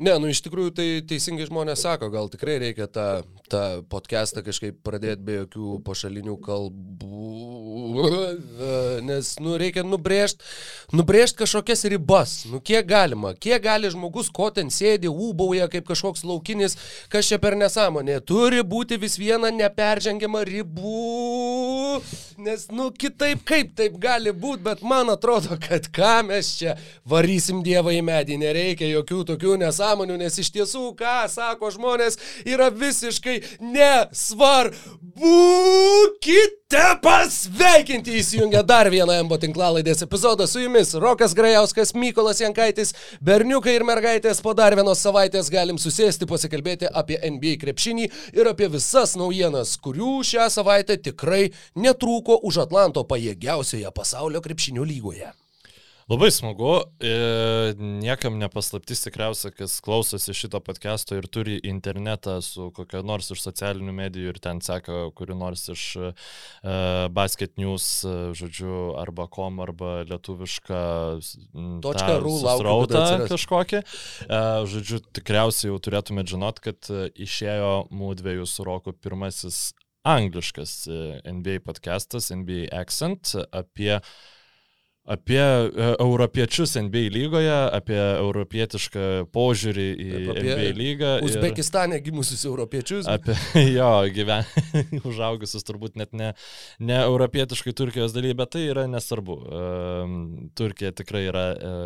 Ne, nu iš tikrųjų tai teisingai žmonės sako, gal tikrai reikia tą, tą podcastą kažkaip pradėti be jokių pašalinių kalbų, nes, nu, reikia nubrėžti nubrėžt kažkokias ribas, nu, kiek galima, kiek gali žmogus, ko ten sėdi, ūbauja kaip kažkoks laukinis, kas čia per nesąmonė, turi būti vis viena neperžengiama ribų, nes, nu, kitaip kaip taip gali būti, bet man atrodo, kad ką mes čia varysim Dievą į medį, nereikia jokių tokių nesąmonių nesąmonių, nes iš tiesų, ką sako žmonės, yra visiškai nesvarbu. Kite pasveikinti įsijungia dar vieną Embo tinklalaidės epizodą su jumis. Rokas Grajauskas, Mykolas Jankaitis, berniukai ir mergaitės po dar vienos savaitės galim susėsti, pasikalbėti apie NBA krepšinį ir apie visas naujienas, kurių šią savaitę tikrai netrūko už Atlanto pajėgiausioje pasaulio krepšinio lygoje. Labai smagu, e, niekam nepaslaptis tikriausia, kas klausosi šito podcast'o ir turi internetą su kokia nors iš socialinių medijų ir ten seka kuri nors iš uh, basket news, žodžiu, arba com, arba lietuvišką rautą kažkokį. Uh, žodžiu, tikriausiai jau turėtumėte žinot, kad išėjo mūsų dviejų su Roku pirmasis angliškas NBA podcastas, NBA Accent apie uh, apie e, europiečius NBA lygoje, apie europietišką požiūrį į apie NBA lygą. Uzbekistane ir... gimusius europiečius. Apie jo gyven... užaugusius turbūt net ne, ne europietiškai Turkijos daly, bet tai yra nesvarbu. Turkija tikrai yra e,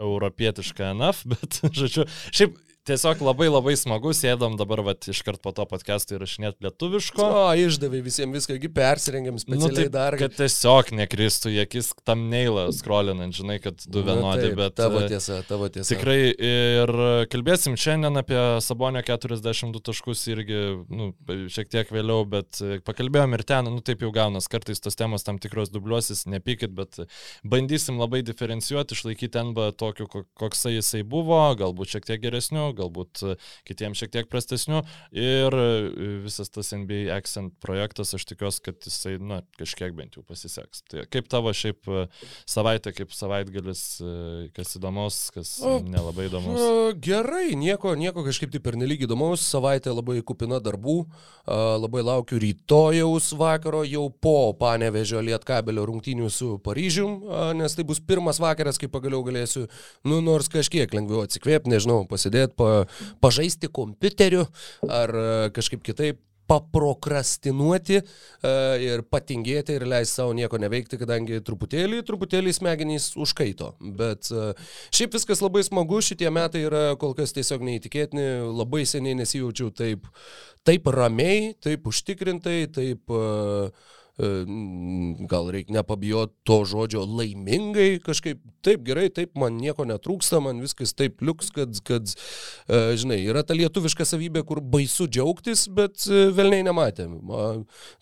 europietiška enough, bet, žodžiu, šiaip tiesiog labai labai smagu, sėdom dabar vat, iškart po to podcast'o įrašinėti lietuviško. O, išdavai visiems viską, kaip persirengiam nu, specialiai nu, taip, dar. Kad tiesiog nekristų akis tam neilą skrolinant, žinai, kad du nu, vienodi, taip, bet... Tavo e, tiesa, tavo tiesa. Tikrai ir kalbėsim šiandien apie Sabonio 42 taškus irgi, nu, šiek tiek vėliau, bet pakalbėjom ir ten, nu taip jau gaunas, kartais tos temos tam tikros dubliuosis, nepykit, bet bandysim labai diferencijuoti, išlaikyti NB tokiu, koksai jisai buvo, galbūt šiek tiek geresniu, galbūt e, kitiems šiek tiek prastesnių. Ir e, visas tas NBA Accent projektas, aš tikiuosi, kad jisai, na, kažkiek bent jau pasiseks. Tai kaip tavo šiaip e, savaitė, kaip savaitgalis, kas įdomus, kas nelabai įdomus? Gerai, nieko, nieko kažkaip tai pernelyg įdomaus, savaitė labai kupina darbų, labai laukiu rytojaus vakaro jau po Panevežio Lietkabelio rungtynių su Paryžium, nes tai bus pirmas vakaras, kai pagaliau galėsiu, nu, nors kažkiek lengviau atsikvėpti, nežinau, pasidėti, pa, pažaisti kompiuteriu ar e, kažkaip kitaip paprokrastinuoti uh, ir patingėti ir leisti savo nieko neveikti, kadangi truputėlį, truputėlį smegenys užkaito. Bet uh, šiaip viskas labai smagu, šitie metai yra kol kas tiesiog neįtikėtini, labai seniai nesijaučiau taip, taip ramiai, taip užtikrintai, taip uh, E, gal reikia nepabijoti to žodžio laimingai kažkaip, taip gerai, taip man nieko netrūksta, man viskas taip liuks, kad, kad e, žinai, yra ta lietuviška savybė, kur baisu džiaugtis, bet e, velniai nematėm.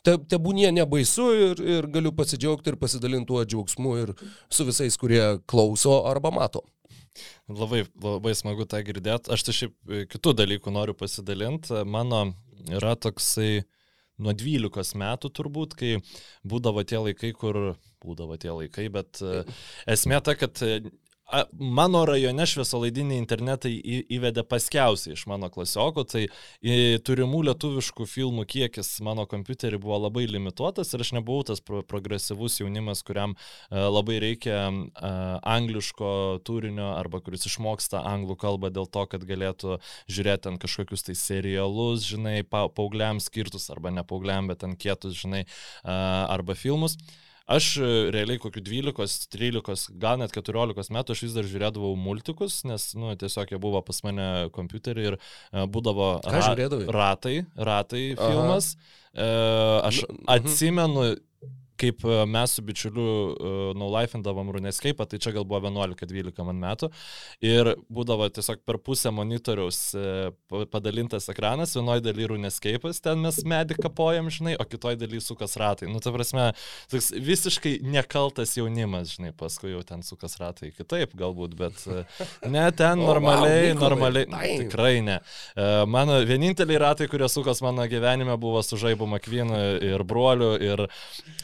Te, tebūnie nebaisu ir, ir galiu pasidžiaugti ir pasidalinti tuo džiaugsmu ir su visais, kurie klauso arba mato. Labai, labai smagu tą girdėti. Aš tai šiaip kitų dalykų noriu pasidalinti. Mano yra toksai uh, nuo 12 metų turbūt, kai būdavo tie laikai, kur būdavo tie laikai, bet e, esmė ta, kad mano rajone šviesolaidinį internetą įvedė paskiausiai iš mano klasiokų, tai turimų lietuviškų filmų kiekis mano kompiuterį buvo labai limituotas ir aš nebuvau tas pro progresyvus jaunimas, kuriam labai reikia angliško turinio arba kuris išmoksta anglų kalbą dėl to, kad galėtų žiūrėti ant kažkokius tai serialus, žinai, pa paaugliams skirtus arba ne paaugliam, bet ant kietus, žinai, arba filmus. Aš e, realiai kokiu 12, 13, gal net 14 metų aš vis dar žiūrėdavau multikus, nes, nu, tiesiog jie buvo pas mane kompiuterį ir uh, būdavo ra ratai, ratai filmas. Uh, aš nu, mhm. atsimenu kaip e, mes su bičiuliu uh, naulaifindavom Runescape, tai čia gal buvo 11-12 man metų. Ir būdavo tiesiog per pusę monitoriaus uh, padalintas ekranas, vienoje dalyje Runescape'as, ten mes medį kapojam, žinai, o kitoje dalyje sukas ratai. Nu, ta prasme, toks visiškai nekaltas jaunimas, žinai, paskui jau ten sukas ratai kitaip galbūt, bet ne ten normaliai, oh, wow, normaliai, Nikolai. tikrai ne. Mano vieninteliai ratai, kurie sukas mano gyvenime, buvo su žaibu Makvinu ir broliu ir,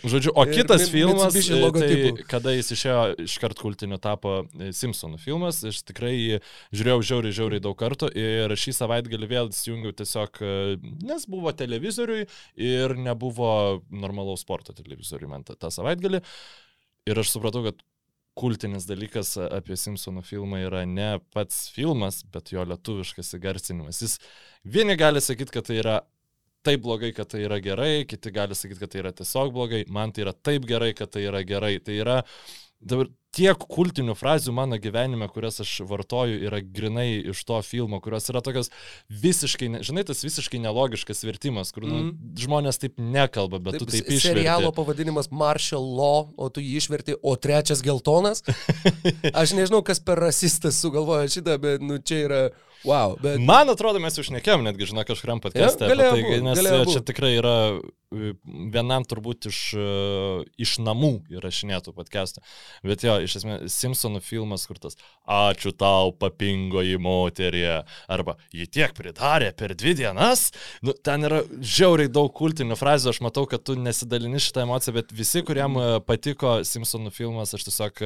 žodžiu, Žodžiu, o Ir kitas Mi- filmas, e, tai, kada jis išėjo iškart kultiniu tapo e, Simpsonų filmas, aš tikrai jį žiūrėjau žiauriai, žiauriai daug kartų ir šį savaitgalį vėl įsijungiau tiesiog, e, nes buvo televizoriui ir nebuvo normalaus sporto televizoriui man tą savaitgalį. Ir aš supratau, kad kultinis dalykas apie Simpsonų filmą yra ne pats filmas, bet jo lietuviškas įgarsinimas. Jis vieni gali sakyti, kad tai yra taip blogai, kad tai yra gerai, kiti gali sakyti, kad tai yra tiesiog blogai, man tai yra taip gerai, kad tai yra gerai. Tai yra dabar tiek kultinių frazių mano gyvenime, kurias aš vartoju, yra grinai iš to filmo, kurios yra tokios visiškai, ne- žinai, tas visiškai nelogiškas vertimas, kur nu, žmonės taip nekalba, bet tu taip išverti. Serialo pavadinimas Martial Law, o tu jį išverti, o trečias geltonas. Aš nežinau, kas per rasistas sugalvojo šitą, bet nu, čia yra wow. Bet... Man atrodo, mes jau šnekėjom netgi, žinau, kažkuriam galėjo apie tai, nes galėjo čia tikrai yra e, vienam turbūt iš, e, iš namų įrašinėtų podcast'ą. Bet jo, iš esmės, Simpsonų filmas kurtas. Ačiū tau, papingoji moterie. Arba, ji tiek pridarė per dvi dienas. Nu, ten yra žiauriai daug kultinių frazių. Aš matau, kad tu nesidalini šitą emociją, bet visi, kuriam e, patiko Simpsonų filmas, aš tiesiog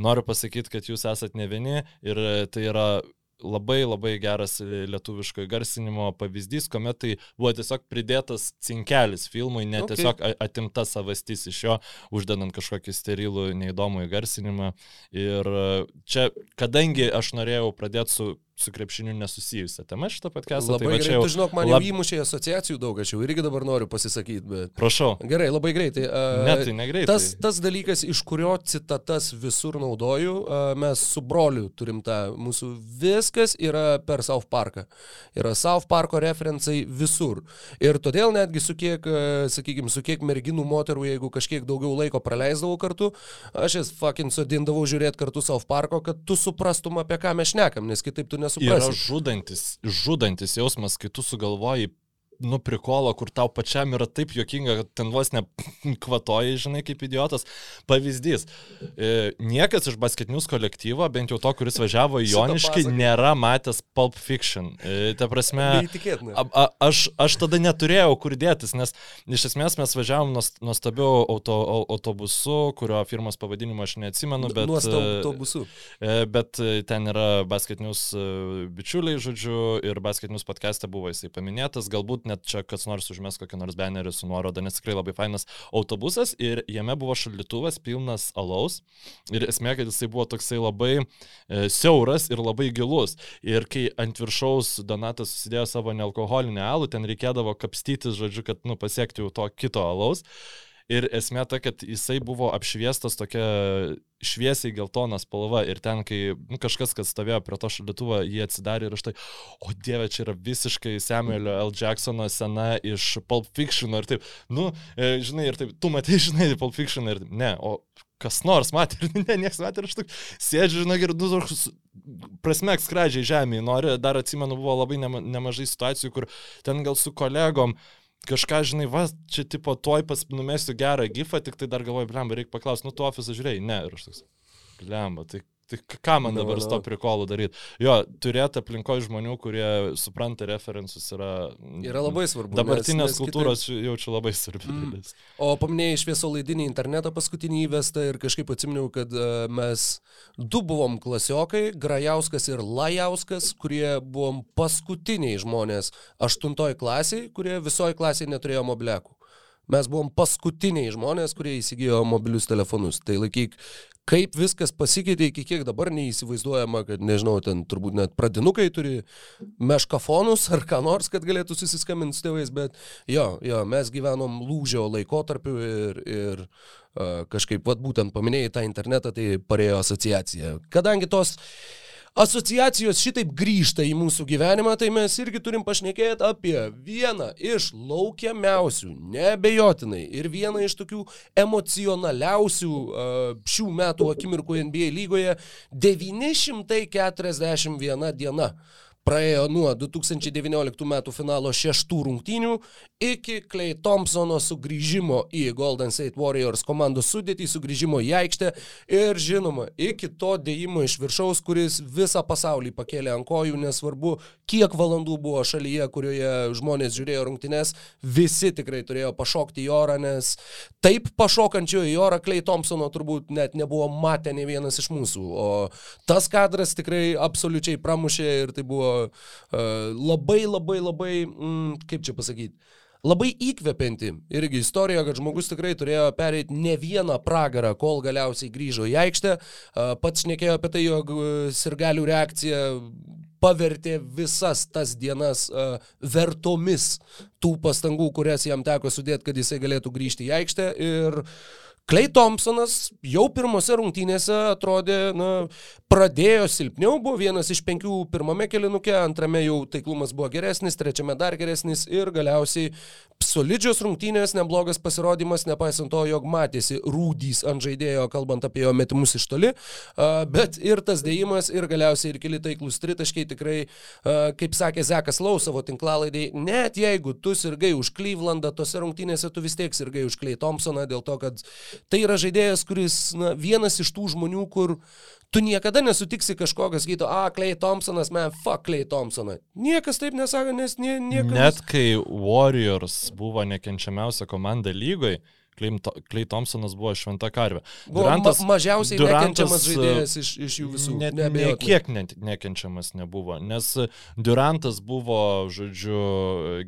noriu pasakyti, kad jūs esat ne vieni ir tai yra labai labai geras lietuviško įgarsinimo pavyzdys, kuomet tai buvo tiesiog pridėtas cinkelis filmui, ne Okay. tiesiog atimta savastis iš jo, uždedant kažkokį sterilų, neįdomų įgarsinimą. Ir e, čia, kadangi aš norėjau pradėti su, su krepšiniu nesusijusią temą šitą podcastą, Labai tai čia jau... žinok, man jau lab- įmušė asociacijų daug, aš jau irgi dabar noriu pasisakyti, bet... Prašau. Gerai, labai greitai. a, Ne, tai negreitai. Tas, tas dalykas, iš kurio citatas visur naudoju, a, mes su broliu turim tą, mūsų viskas yra per South Parką. Yra South Parko referencai visur. Ir todėl netgi su kiek, sakykime, su kiek merginų, moterų, jeigu kažkiek daugiau laiko praleisdavau kartu, aš jas fucking sodindavau žiūrėti kartu South Parko, kad tu suprastum, apie ką mes šnekam, nes kitaip tu Yra nesuprasi. žudantis, žudantis jausmas, kai tu sugalvoji nu prikolo, kur tau pačiam yra taip jokinga, kad ten vos ne kvatoji, žinai, kaip idiotas. Pavyzdys. E, niekas iš basketinius kolektyvo, bent jau to, kuris važiavo į Joniškį, nėra matęs Pulp Fiction. E, ta prasme. A, a, aš, aš tada neturėjau kur dėtis, nes iš esmės mes važiavom nuos- nuostabiu auto, au- autobusu, kurio firmos pavadinimo aš neatsimenu, bet... Nuostabu e, autobusu. Bet ten yra basketinius bičiuliai, žodžiu, ir basketinius podcast'e buvo jisai paminėtas, galbūt net čia kas nors užmes kokį nors banerį su nuoroda, nes tikrai labai fainas autobusas ir jame buvo šaldytuvas pilnas alaus ir esmė, kad jisai buvo toksai labai e, siauras ir labai gilus. Ir kai ant viršaus Donatas susidėjo savo nealkoholinį alų, ten reikėdavo kapstytis, žodžiu, kad nu, pasiekti jau to kito alaus. Ir esmė ta, kad jisai buvo apšviestas tokia šviesiai geltona spalva ir ten, kai nu, kažkas, kas stovėjo prie to šaldytuvo, jį atsidarė ir aš tai, o dieve, čia yra visiškai Samuelio L. Jacksono sena iš Pulp Fiction ir taip, nu, e, žinai, ir taip, tu matai, žinai, Pulp Fiction ir ne, o kas nors matė, ir ne, niekas matė, ir aš tik sėdžiu, žinai, ir du toks prasmek skradžiai žemėje, nori, dar atsimenu, buvo labai nema, nemažai situacijų, kur ten gal su kolegom kažką, žinai, va, čia tipo tuoj pas numesiu gerą gifą, tik tai dar galvoju, blemba, reikia paklausti, nu tu ofisą žiūrėjai, ne, ir aš toks, blemba, tai, tai ką man dabar su to prikolu daryti? Jo, turėti aplinkoje žmonių, kurie supranta referensus yra... Yra labai svarbu. Dabartinės nes- nes kultūros kitaip... jaučiu labai svarbi Mm. O paminėjai šviesolaidinį internetą paskutinį įvestą ir kažkaip atsiminiau, kad uh, mes du buvom klasiokai, Grajauskas ir Lajauskas, kurie buvom paskutiniai žmonės aštuntoji klasiai, kurie visoji klasiai neturėjo mobiliakų. Mes buvom paskutiniai žmonės, kurie įsigijo mobilius telefonus. Tai laikyk, kaip viskas pasikeitė iki kiek dabar neįsivaizduojama, kad, nežinau, ten turbūt net pradinukai turi meškafonus ar ką nors, kad galėtų susiskambinti su tėvais, bet jo, jo, mes gyvenom lūžio laikotarpiu ir, ir uh, kažkaip, vad būtent paminėjai tą internetą, tai parėjo asociacija. Kadangi tos asociacijos šitaip grįžta į mūsų gyvenimą, tai mes irgi turim pašnekėti apie vieną iš laukiamiausių, nebejotinai, ir vieną iš tokių emocionaliausių šių metų akimirkų NBA lygoje - 941 diena. Praėjo nuo 2019 m. finalo šeštų rungtynių iki Clay Thompsono sugrįžimo į Golden State Warriors komandos sudėtį, sugrįžimo į aikštę ir žinoma, iki to dėjimo iš viršaus, kuris visą pasaulį pakėlė ant kojų, nesvarbu, kiek valandų buvo šalyje, kurioje žmonės žiūrėjo rungtynes, visi tikrai turėjo pašokti į orą, nes taip pašokančio į orą Clay Thompsono turbūt net nebuvo matę ne vienas iš mūsų, o tas kadras tikrai absoliučiai pramušė ir tai buvo labai labai labai, mm, kaip čia pasakyti, labai įkvepianti irgi istorija, kad žmogus tikrai turėjo pereiti ne vieną pragarą, kol galiausiai grįžo į aikštę. Pats šnekėjo apie tai, jog sirgalių reakcija pavertė visas tas dienas uh, vertomis tų pastangų, kurias jam teko sudėti, kad jisai galėtų grįžti į aikštę. Ir Klei Thompsonas jau pirmose rungtynėse atrodė, na, pradėjo silpniau, buvo vienas iš penkių pirmame kelinuke, antrame jau taiklumas buvo geresnis, trečiame dar geresnis ir galiausiai solidžios rungtynės, neblogas pasirodymas, nepaisant to, jog matėsi rūdys ant žaidėjo, kalbant apie jo metimus iš toli, bet ir tas dėjimas, ir galiausiai ir keli taiklus tritaškiai tikrai, kaip sakė Zekas Lau savo tinklalaidai, net jeigu tu sirgai už Clevelandą, tose rungtynėse tu vis tiek sirgai už Clay Thompsoną, dėl to, kad tai yra žaidėjas, kuris na, vienas iš tų žmonių, kur tu niekada nesutiksi kažko, kas sakytų, a, Clay Thompsonas, man, fuck Clay Thompsoną. Niekas taip nesako, nes nie, niekas. Net kai Warriors buvo nekenčiamiausia komanda lygoje, Klei Thompsonas buvo šventa karvė. Durantas, ma mažiausiai Durantas, nekenčiamas žaidėjas iš, iš jų visų. Net niekiek ne, nekenčiamas nebuvo, nes Durantas buvo, žodžiu,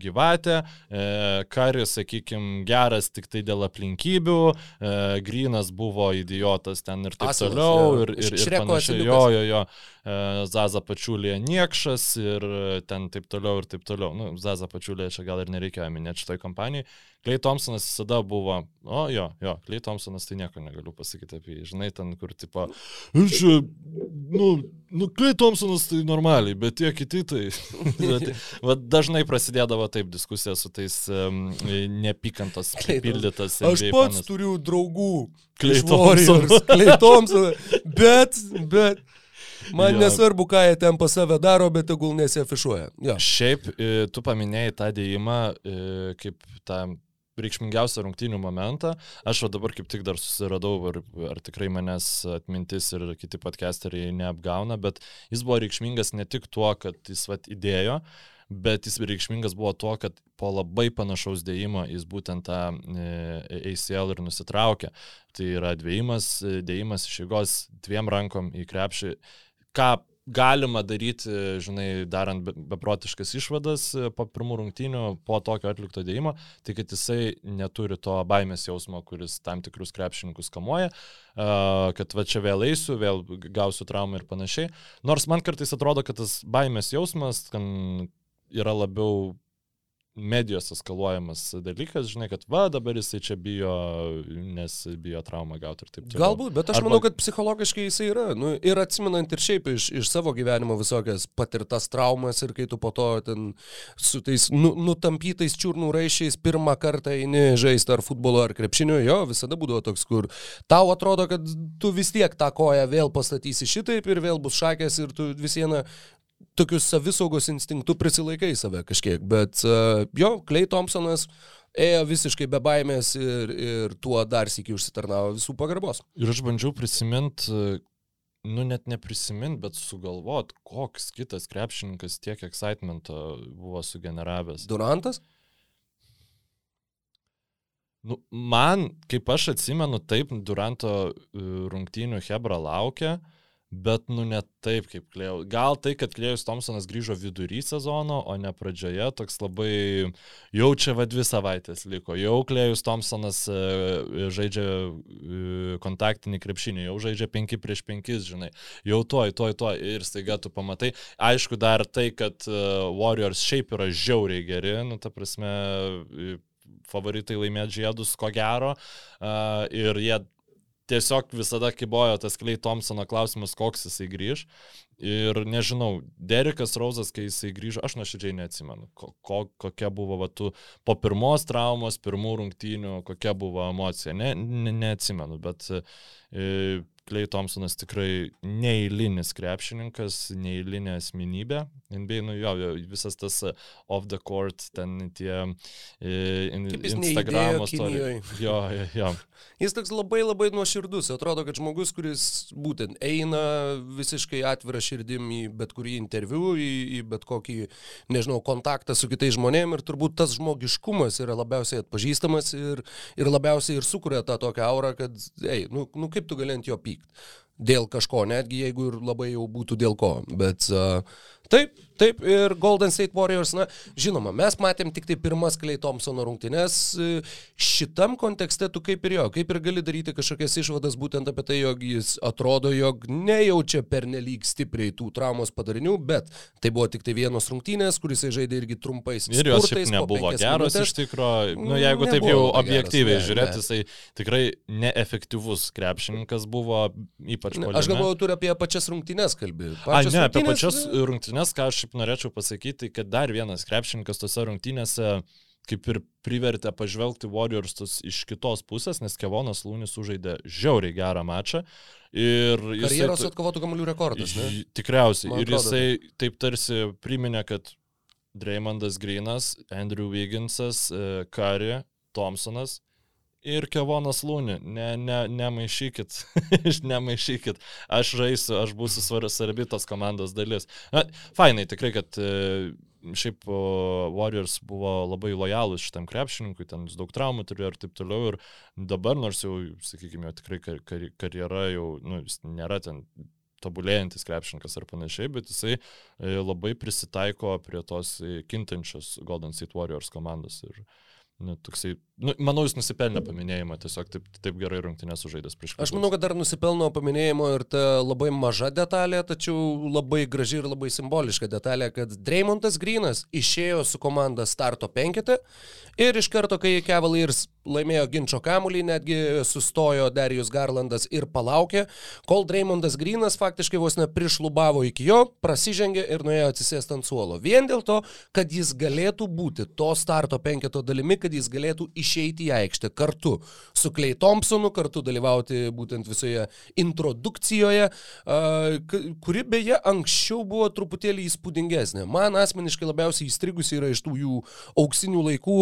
gyvatė, e, Karis, sakykime, geras tik tai dėl aplinkybių, e, Grinas buvo idiotas ten ir taip Asilas, toliau. Ir, ir, ir panašiai, jo, jo, jo. E, Zaza Pačiulė niekšas ir ten taip toliau ir taip toliau. Nu, Zaza Pačiulė čia gal ir nereikėjo minėti šitoj kompanijai. Klei Thompsonas visada buvo, o jo, jo, Klei Thompsonas tai nieko negaliu pasakyti apie jį, žinai, ten kur tipo, aš, nu, nu, Klei Thompsonas tai normaliai, bet tie kiti tai, bet, va, dažnai prasidėdavo taip diskusija su tais um, nepykantos pripildytas. Aš pats panas. turiu draugų, Klei Thompsonas, Klei Thompsonas, bet, bet. Man jo. nesvarbu, ką jie ten pas save daro, bet tegul nesiafišuoja. Jo. Šiaip, e, tu paminėjai tą dėjimą e, kaip tą reikšmingiausią rungtynių momentą. Aš o dabar kaip tik dar susiradau, ar, ar tikrai manęs atmintis ir kiti podcasteriai neapgauna, bet jis buvo reikšmingas ne tik tuo, kad jis vat įdėjo, bet jis reikšmingas buvo tuo, kad po labai panašaus dėjimo jis būtent tą e, ACL ir nusitraukė. Tai yra dvėjimas, dėjimas iš jėgos dviem rankom į krepšį, ką galima daryti, žinai, darant beprotiškas išvadas e, po pirmų rungtynių, po tokio atlikto dėjimo, tai kad jisai neturi to baimės jausmo, kuris tam tikrus krepšininkus kamuoja, kad va čia vėl eisiu, vėl gausiu traumą ir panašiai. Nors man kartais atrodo, kad tas baimės jausmas yra labiau medijos eskaluojamas dalykas, žinai, kad va, dabar jisai čia bijo, nes bijo traumą gauti ir taip toliau. Galbūt, bet aš Arba... manau, kad psichologiškai jisai yra. Nu, ir atsimenant ir šiaip iš, iš savo gyvenimo visokias patirtas traumas ir kai tu po to ten su tais nu, nutampytais čiurnų raišiais pirmą kartą eini žaisti ar futbolo ar krepšinio, jo, visada būdavo toks, kur tau atrodo, kad tu vis tiek tą koją vėl pastatysi šitaip ir vėl bus šakės ir tu vis vieną tokius savisaugos instinktų prisilaikai save kažkiek, bet uh, jo, Klei Thompsonas ėjo visiškai be baimės ir, ir tuo dar sėkiai užsitarnavo visų pagarbos. Ir aš bandžiau prisiminti, nu net neprisimint, bet sugalvot, koks kitas krepšininkas tiek excitementą buvo sugeneravęs. Durantas? Nu, man, kaip aš atsimenu, taip, Duranto e, rungtynių Hebra laukia. Uh, Bet, nu, ne taip kaip Klėjus. Gal tai, kad Klėjus Thompsonas grįžo vidury sezono, o ne pradžioje, toks labai jau čia va dvi savaitės liko. Jau Klėjus Thompsonas e, žaidžia e, kontaktinį krepšinį, jau žaidžia 5 prieš 5, žinai. Jau toj, toj, toj. Ir staiga tu pamatai. Aišku, dar tai, kad e, Warriors šiaip yra žiauriai geri, nu, ta prasme, favoritai laimėti žiedus, ko gero. Uh, ir jie tiesiog visada kibojo tas Klei Thompsono klausimas, koks jisai grįž. Ir nežinau, Derikas Rauzas, kai jisai grįžo, aš nuoširdžiai neatsimenu, ko, ko, kokia buvo va, tu, po pirmos traumos, pirmų rungtynių, kokia buvo emocija. Ne, ne, neatsimenu, bet e, Klei Thompsonas tikrai neįlinis krepšininkas, neįlinė asmenybė. NBA, nu jo, visas tas off the court, ten tie in, Instagram istorijos. Jo, jo, jo. Jis toks labai labai nuoširdus. Atrodo, kad žmogus, kuris būtent eina visiškai atvirą širdim į bet kurį interviu, į, į bet kokį, nežinau, kontaktą su kitais žmonėmis ir turbūt tas žmogiškumas yra labiausiai atpažįstamas ir, ir labiausiai ir sukuria tą tokią aurą, kad, ei, nu, nu kaip tu gali ant jo pykti liegt. Dėl kažko, netgi jeigu ir labai jau būtų dėl ko. Bet uh, taip, taip, ir Golden State Warriors, na, žinoma, mes matėm tik tai pirmas Klei Thompsono rungtynės. Šitam kontekste tu kaip ir jo, kaip ir gali daryti kažkokias išvadas būtent apie tai, jog jis atrodo, jog nejaučia pernelyg stipriai tų traumos padarinių, bet tai buvo tik tai vienos rungtynės, kuris žaidė irgi trumpais. Ir jos nebuvo geros iš tikrųjų, nu, jeigu nebuvo taip jau objektyviai žiūrėti, jisai tikrai neefektyvus krepšininkas buvo, ypač po to. Aš galvoju, turi apie pačias rungtynės kalbėti. A, ne, apie pačias rungtynės, ką aš norėčiau pasakyti, kad dar vienas krepšininkas tose rungtynėse kaip ir privertė pažvelgti Warriors iš kitos pusės, nes Kevonas Lūnis sužaidė žiauriai gerą mačą. Ir jisai, Karjeros atkovotų kamuolių rekordas, ne? Tikriausiai. Man ir jisai taip tarsi priminė, kad Dreymondas Grinas, Andrew Wigginsas, Kari, Thompsonas ir Kevonas Lūni. Ne, ne, nemaišykit, nemaišykit. Aš žaisiu, aš būsiu svarbi tos komandos dalis. Na, fainai, tikrai, kad e, šiaip Warriors buvo labai lojalus šitam krepšininkui, ten daug traumų turėjo ir taip toliau. Ir dabar, nors jau, sakykime, jo tikrai kar kar karjera jau, nu, jis nėra ten tobulėjantis krepšininkas ar panašiai, bet jisai e, labai prisitaiko prie tos e, kintančios Golden State Warriors komandos. Ir, Nu, toksai, nu, manau, jis nusipelnė paminėjimą, tiesiog taip, taip gerai rungtynės sužaidęs prieš. Aš manau, kad dar nusipelno paminėjimo ir ta labai maža detalė, tačiau labai graži ir labai simboliška detalė, kad Dreymontas Grinas išėjo su komanda starto penketę ir iš karto, kai Cavaliers laimėjo ginčio kamulį, netgi sustojo Darius Garlandas ir palaukė, kol Dreymondas Grinas faktiškai vos neprišlubavo iki jo, prasižengė ir nuėjo atsisėsti ant suolo. Vien dėl to, kad jis galėtų būti to starto penketo dalimi, kad jis galėtų išeiti į aikštę kartu su Klei Thompsonu, kartu dalyvauti būtent visoje introdukcijoje, kuri beje anksčiau buvo truputėlį įspūdingesnė. Man asmeniškai labiausiai įstrigusi yra iš tų jų auksinių laikų.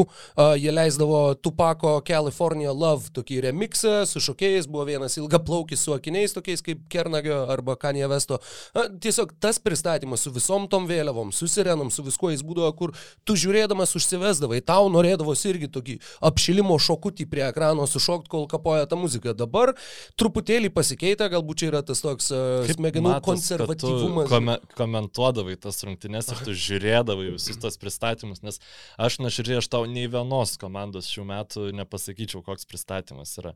Jie leisdavo Tupako California Love tokį remixą su šokėjais, buvo vienas ilgaplaukis su akiniais tokiais kaip Kernagio arba Kanye Vesto. Tiesiog tas pristatymas su visom tom vėliavom, su sirenom, su viskuo jis būdavo, kur tu žiūrėdamas užsivesdavai, tau norėdavosi irgi tokį apšilimo šokutį prie ekrano sušokti, kol kapoja ta muzika. Dabar truputėlį pasikeitė, galbūt čia yra tas toks uh, smegenų konservatyvumas. Kome, komentuodavai tas rungtynes ir tu žiūrėdavai visus tos pristatymus, nes aš nuoširdžiai, aš tau nei vienos komandos šių metų nepasakyčiau, koks pristatymas yra.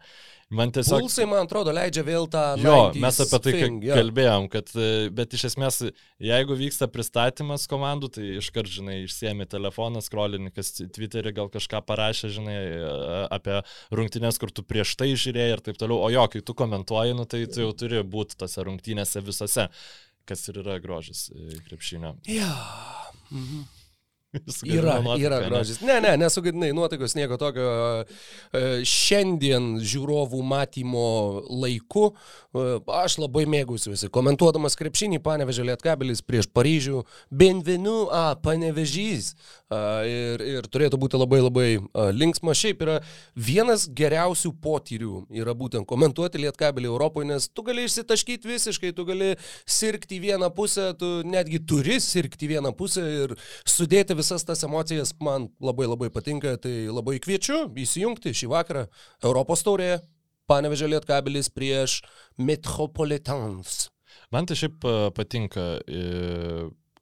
Man tiesiog... Pulsai, man atrodo, leidžia vėl tą... Jo, mes apie tai thing, yeah. kalbėjom, kad, e, bet iš esmės, jeigu vyksta pristatymas komandų, tai iškart, žinai, išsiemi telefoną, skrolinikas Twitter'e gal kažką parašė, žinai, apie rungtynės, kur tu prieš tai žiūrėjai ir taip toliau, o jo, kai tu komentuoji, nu, tai tu jau turi būti tose rungtynėse visose, kas ir yra grožis e, krepšinio. Ja. Mhm. Yra, yra grožis. Ne, ne, nesugadinai nuotaikos nieko tokio. E, šiandien žiūrovų matymo laiku e, aš labai mėgausiuosi. Komentuodamas krepšinį, panevežė Lietkabelis prieš Paryžių. Benvenu, a, panevežys. Ir, ir turėtų būti labai labai linksma. Šiaip yra vienas geriausių potyrių yra būtent komentuoti Lietkabelį Europoje, nes tu gali išsitaškyti visiškai, tu gali sirgti vieną pusę, tu netgi turi sirgti vieną pusę ir sudėti visas tas emocijas man labai labai patinka, tai labai kviečiu įsijungti šį vakarą Europos taurėje. Panevežė Lietkabelis prieš Metropolitans. Man tai šiaip patinka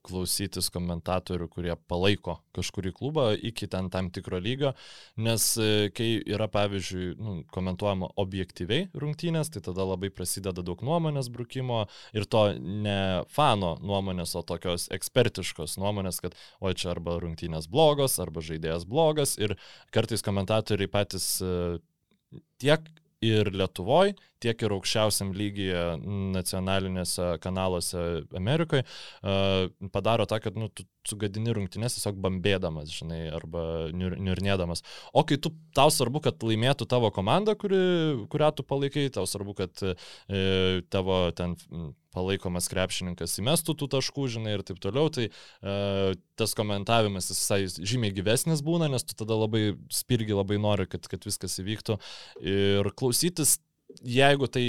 klausytis komentatorių, kurie palaiko kažkurį klubą iki ten tam tikro lygio, nes e, kai yra, pavyzdžiui, nu, komentuojama objektyviai rungtynės, tai tada labai prasideda daug nuomonės brukimo ir to ne fano nuomonės, o tokios ekspertiškos nuomonės, kad o čia arba rungtynės blogos, arba žaidėjas blogas ir kartais komentatoriai patys e, tiek ir Lietuvoje, tiek ir aukščiausiam lygyje nacionalinėse kanaluose Amerikoje padaro tą, kad nu, tu sugadini rungtynės tiesiog bambėdamas, žinai, arba niur, niurnėdamas. O kai tu, tau svarbu, kad laimėtų tavo komanda, kuri, kurią tu palaikai, tau svarbu, kad e, tavo ten palaikomas krepšininkas įmestų tų taškų, žinai, ir taip toliau, tai e, tas komentavimas visai žymiai gyvesnis būna, nes tu tada labai spirgi, labai nori, kad, kad viskas įvyktų. Ir klausytis jeigu tai,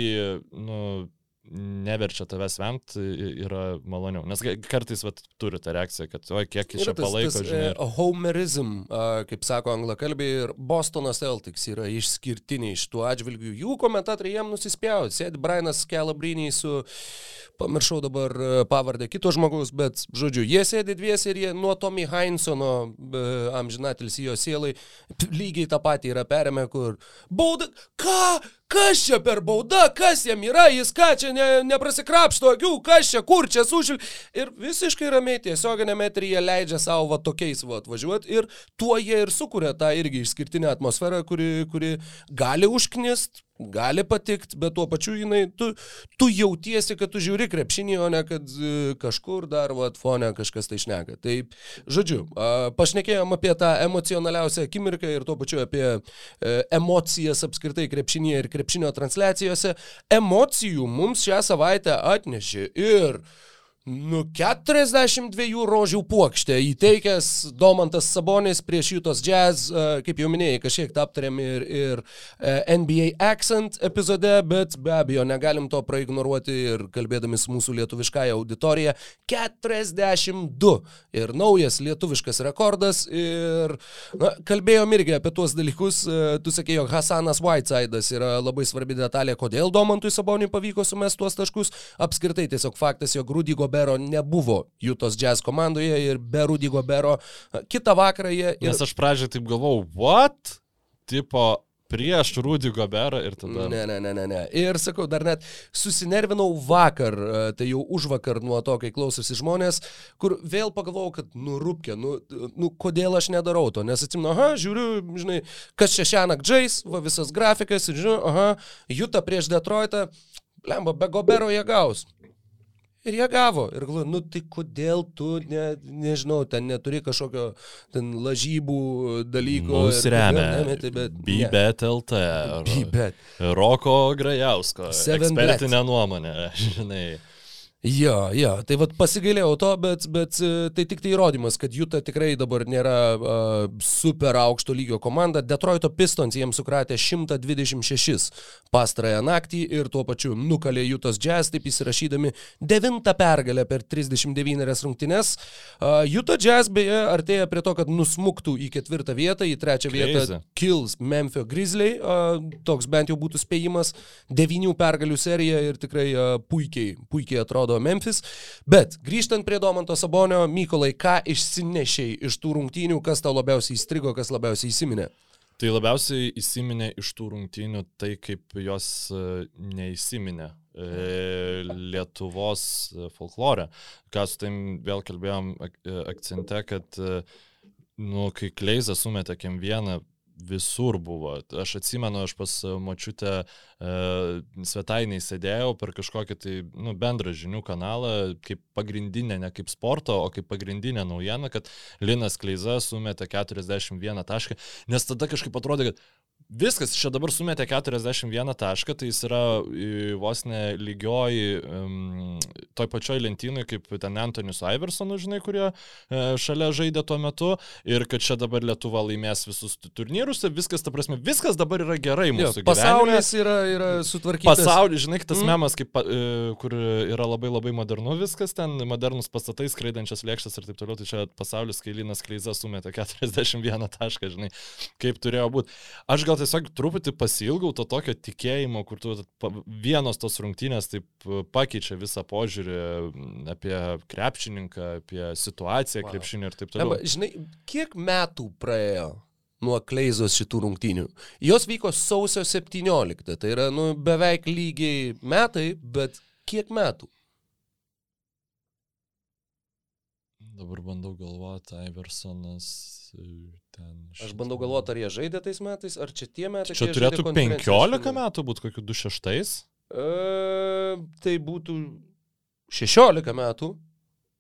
nu, neverčia tavęs vemt, yra maloniau. Nes kartais vat, turi tą reakciją, kad, oi, kiek iš čia palaiko, tas, žinai. Ir... Homerism, kaip sako anglakalbiai, ir Bostono Celtics yra išskirtiniai iš tų atžvilgių. Jų komentatoriai jiem nusispjauti. Sėdi Brianas Kelabrinį su, pamiršau dabar pavardę kito žmogaus, bet, žodžiu, jie sėdi dviesi ir jie nuo Tommy Heinsono, amžinatilis jo sielai, lygiai tą patį yra perėmę, kur bauda, ką? Kas čia per bauda, kas jam yra, jis ką čia ne, neprasikrapšto akių, kas čia, kur čia sušil. Ir visiškai ramiai tiesioginėme eteryje leidžia savo va tokiais va atvažiuoti ir tuo jie ir sukuria tą irgi išskirtinę atmosferą, kuri, kuri gali užknist, gali patikti, bet tuo pačiu jinai, tu, tu jautiesi, kad tu žiūri krepšinį, o ne kad e, kažkur dar, va, fone kažkas tai šneka. Tai, žodžiu, pašnekėjom apie tą emocionaliausią akimirką ir tuo pačiu apie e, emocijas apskritai krepšinėje ir krepšinio transliacijose. Emocijų mums šią savaitę atnešė ir Nu, 42 rožių puokštė įteikęs Domantas Sabonis prieš Jutos Jazz, e, kaip jau minėjai, kažkiek aptarėm ir, ir e, NBA Accent epizode, bet be abejo negalim to praignoruoti ir kalbėdami su mūsų lietuviškąją auditoriją. 42 ir naujas lietuviškas rekordas ir na, kalbėjom irgi apie tuos dalykus. E, tu sakei, jog Hasanas Whiteside'as yra labai svarbi detalė, kodėl Domantui Saboniui pavyko sumesti tuos taškus. Apskritai tiesiog faktas, jog Rudy Gobert Gobero nebuvo Jutos Jazz komandoje ir be Rudy Gobero kitą vakarą jie... Ir... Nes aš pradžioje taip galvojau, what? Tipo, prieš Rudy Goberą ir tada... Ne, ne, ne, ne, ne. Ir sakau, dar net susinervinau vakar, tai jau už vakar nuo to, kai klausosi žmonės, kur vėl pagalvojau, kad nurūpkė, nu, nu kodėl aš nedarau to, nes atsimenu, aha, žiūriu, žinai, kas čia šią naktį žais, va visas grafikas ir žinau, aha, Juta prieš Detroitą, lemba, be Gobero jie gaus. Ir jie gavo. Ir galvoju, nu tai kodėl tu, ne, nežinau, ten neturi kažkokio ten lažybų dalyko. Mus remia. Nemeti, bet, Bibet LT. Bibet. Roko Grajausko. Ekspertinė nuomonė, žinai. Jo, jo, tai vad pasigailėjau to, bet, bet e, tai tik tai įrodymas, kad Juta tikrai dabar nėra uh, super aukšto lygio komanda. Detroito Pistons jiems sukratė 126 pastarąją naktį ir tuo pačiu nukalė Jutos Jazz, taip įsirašydami devintą pergalę per 39 rungtynes. Uh, Juta Jazz beje artėja prie to, kad nusmuktų į ketvirtą vietą, į trečią Crazy. vietą kils Memphis Grizzly, uh, toks bent jau būtų spėjimas, devinių pergalių serija ir tikrai uh, puikiai, puikiai atrodo atrodo Memphis. Bet grįžtant prie Domanto Sabonio, Mykolai, ką išsinešiai iš tų rungtynių, kas tau labiausiai įstrigo, kas labiausiai įsiminė? Tai labiausiai įsiminė iš tų rungtynių tai, kaip jos e, neįsiminė e, Lietuvos e, folklorė. Ką su taim vėl kalbėjom akcente, kad nu, kai Kleizą sumetė kem vieną visur buvo. Aš atsimenu, aš pas močiutę e, svetainiai sėdėjau per kažkokį tai nu, bendrą žinių kanalą, kaip pagrindinė, ne kaip sporto, o kaip pagrindinė naujiena, kad Linas Kleiza sumetė 41 tašką, nes tada kažkaip atrodė, kad Viskas, čia dabar sumetė 41 tašką, tai jis yra vos ne lygioji um, toj pačioj lentynui kaip ten Antonis Iversonų, žinai, kurie uh, šalia žaidė tuo metu ir kad čia dabar Lietuva laimės visus turnyrus, viskas, ta prasme, viskas dabar yra gerai mūsų jo, pasaulis gyvenime. yra, yra sutvarkytas. Pasaulis, žinai, tas mm. memas, kaip, uh, kur yra labai labai modernu viskas, ten modernus pastatai, skraidančias lėkštas ir taip toliau, tai čia pasaulis, kai Linas Kleiza sumetė 41 tašką, žinai, kaip turėjo būti. Aš gal tiesiog truputį pasilgau to tokio tikėjimo, kur tu vienos tos rungtynės taip e, pakeičia visą požiūrį apie krepšininką, apie situaciją wow. krepšinį ir taip toliau. Eba, žinai, kiek metų praėjo? nuo Kleizos šitų rungtynių. Jos vyko sausio 17, tai yra nu, beveik lygiai metai, bet kiek metų? Dabar bandau galvoti, Iversonas e, ten. Aš bandau galvoti, ar jie žaidė tais metais, ar čia tie metai. Čia turėtų 15 metų būti, kokiu 26. E, tai būtų 16 metų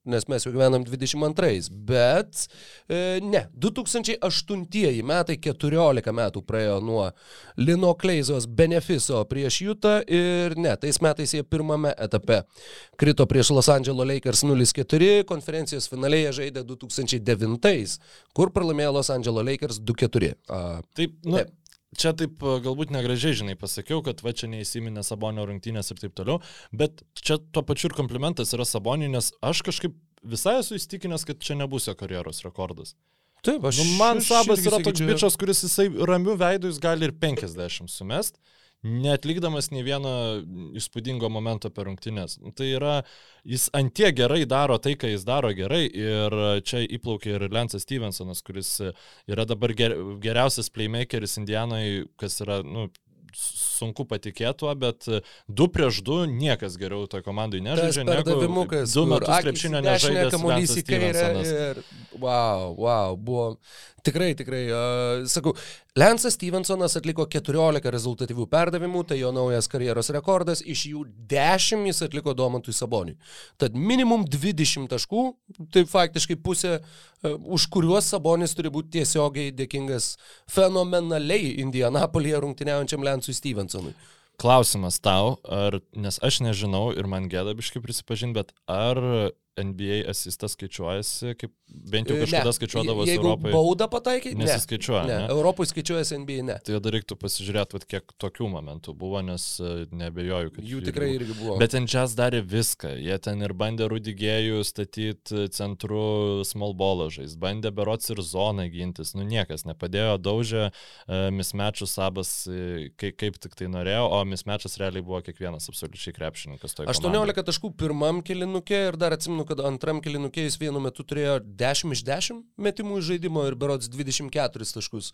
nes mes jau gyvenam 22, bet e, ne, 2008 metai, 14 metų praėjo nuo Lino Kleizos benefiso prieš Jutą ir ne, tais metais jie pirmame etape krito prieš Los Angeles Lakers 0-4, konferencijos finalėje žaidė 2009, kur pralaimėjo Los Angeles Lakers 2-4. Taip, nu, taip. Čia taip galbūt negražiai, žinai, pasakiau, kad va čia neįsiminė Sabonio rungtynės ir taip toliau, bet čia tuo pačiu ir komplimentas yra Saboniui, nes aš kažkaip visai esu įstikinęs, kad čia nebus jo karjeros rekordas. Taip, aš. Nu, man Sabas yra toks bičias, kuris jisai ramių veidų jis gali ir 50 sumest netlikdamas nei vieno įspūdingo momento per rungtynės. Tai yra, jis antie gerai daro tai, ką jis daro gerai ir čia įplaukė ir Lensas Stevensonas, kuris yra dabar ger, geriausias playmakeris Indianoje, kas yra, nu, sunku patikėti tuo, bet 2 prieš 2 niekas geriau toje komandai nežaidžia. Negu 2 metus krepšinio nežaidė. Kamuolys į kairę ir wow, wow, buvo Tikrai, tikrai. Uh, sakau, Lensas Stevensonas atliko 14 rezultatyvių perdavimų, tai jo naujas karjeros rekordas, iš jų 10 jis atliko Domantui Saboniui. Tad minimum 20 taškų, tai faktiškai pusė, uh, už kuriuos Sabonis turi būti tiesiogiai dėkingas fenomenaliai Indianapolyje rungtyniaujančiam Lensui Stevensonui. Klausimas tau, ar, nes aš nežinau ir man gėda biškai prisipažinti, bet ar NBA asistas skaičiuojasi, kaip bent jau e, kažkada skaičiuodavo Europoje. Baudą pataikai? Nesiskaičiuoja. Ne, ne. Europoje skaičiuojasi NBA, ne. Tai dar reiktų pasižiūrėti, kiek tokių momentų buvo, nes e, nebejoju, kad jų tikrai irgi buvo. Bet ten Jazz darė viską. Jie ten ir bandė Rudigėjų statyti centru small ball žais, bandė berots ir zoną gintis. Nu niekas nepadėjo, daužė uh, mismečius sabas, kaip, kaip tik tai norėjo, o mismečas realiai buvo kiekvienas absoliučiai krepšininkas. 18 komandai. taškų pirmam kilinukė ir dar atsimenu, kad antram kilinukė jis vienu metu turėjo 10 iš 10 metimų iš žaidimo ir berots 24 taškus.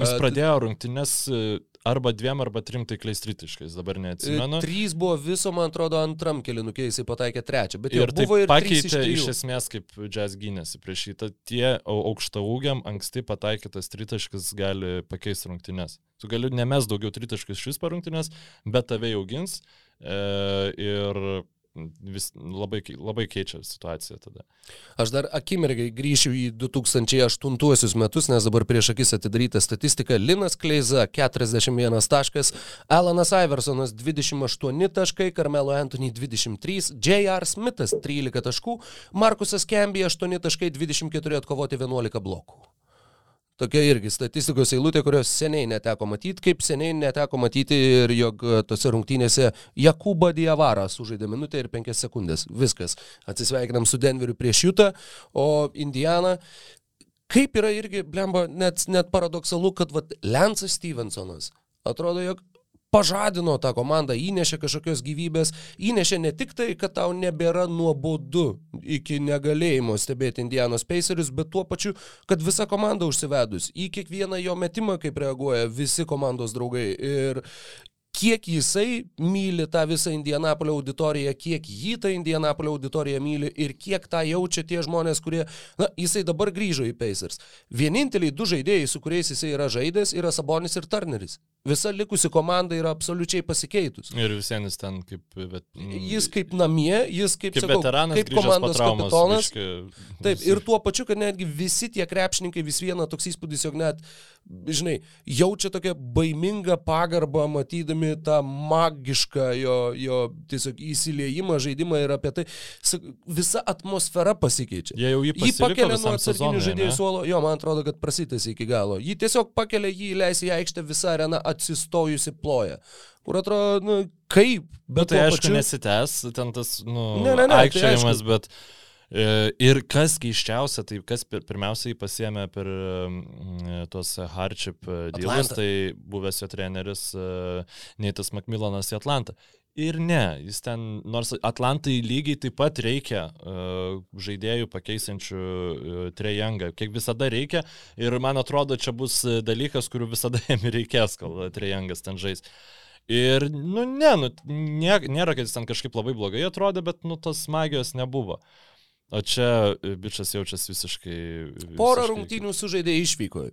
Jis pradėjo rungtynės e, arba dviem, arba trim taikliais tritiškais, dabar neatsimenu. E, trys buvo viso, man atrodo, antram kilinukė jisai pataikė trečią, bet ir buvo ir pakeitė iš, iš esmės, kaip jazz gynėsi prieš šitą. Tie aukšta ūgiam anksti pataikytas tritaškas gali pakeisti rungtynės. Tu gali nemes daugiau tritaškis šis parungtynės, bet tave jau gins. E, ir vis, labai, labai keičia situaciją tada. Aš dar akimirkai grįšiu į 2008 metus, nes dabar prieš akis atidaryta statistika. Linas Kleiza 41 taškas, Alanas Iversonas 28 taškai, Carmelo Anthony 23, J.R. Smithas 13 taškų, Markusas Kemby 8 taškai, 24 atkovoti 11 blokų. Tokia irgi statistikos eilutė, kurios seniai neteko matyti, kaip seniai neteko matyti ir jog e, tose rungtynėse Jakubą Diavarą sužaidė minutę ir penkias sekundės. Viskas. Atsisveikinam su Denveriu prieš Jutą, o Indiana. Kaip yra irgi, blemba, net, net paradoksalu, kad vat, Lensas Stevensonas atrodo, jog pažadino tą komandą, įnešė kažkokios gyvybės, įnešė ne tik tai, kad tau nebėra nuobodu iki negalėjimo stebėti Indianos Pacerius, bet tuo pačiu, kad visa komanda užsivedus į kiekvieną jo metimą, kaip reaguoja visi komandos draugai. Ir kiek jisai myli tą visą Indianapolio auditoriją, kiek jį ta Indianapolio auditorija myli ir kiek tą jaučia tie žmonės, kurie, na, jisai dabar grįžo į Pacers. Vieninteliai du žaidėjai, su kuriais jisai yra žaidęs, yra Sabonis ir Turneris visa likusi komanda yra absoliučiai pasikeitus. Ir visiems ten kaip... Bet, jis kaip namie, jis kaip, kaip sakau, veteranas, kaip komandos traumos, kapitonas. Biški, Taip, ir tuo pačiu, kad netgi visi tie krepšininkai vis viena toks įspūdis, jog net, žinai, jaučia tokią baimingą pagarbą, matydami tą magišką jo, jo tiesiog įsiliejimą, žaidimą ir apie tai visa atmosfera pasikeičia. Jie jau jį, jį pakelia nuo atsarginių žaidėjų suolo, jo, man atrodo, kad prasitasi iki galo. Jį tiesiog pakelia, jį leis į aikštę visą areną atsistojusi ploja. Kur atrodo, nu, kaip, bet nu, tai aišku pačiu... nesitęs, ten tas, nu, ne, ne, ne, tai aikščiavimas, tai bet e, Ir kas keiščiausia, tai kas pirmiausiai pasiemė per mm, tuos hardship dealus, tai buvęs jo treneris e, Neitas Macmillanas į Atlantą. Ir ne, jis ten, nors Atlantai lygiai taip pat reikia uh, žaidėjų pakeisančių uh, trejangą, kiek visada reikia. Ir man atrodo, čia bus dalykas, kurių visada jam reikės, kol trejangas ten žais. Ir, nu, ne, nu, nė, nėra, kad jis ten kažkaip labai blogai atrodė, bet, nu, tos magijos nebuvo. O čia bičias jaučiasi visiškai. visiškai... Porą rungtynių sužaidė išvykoje.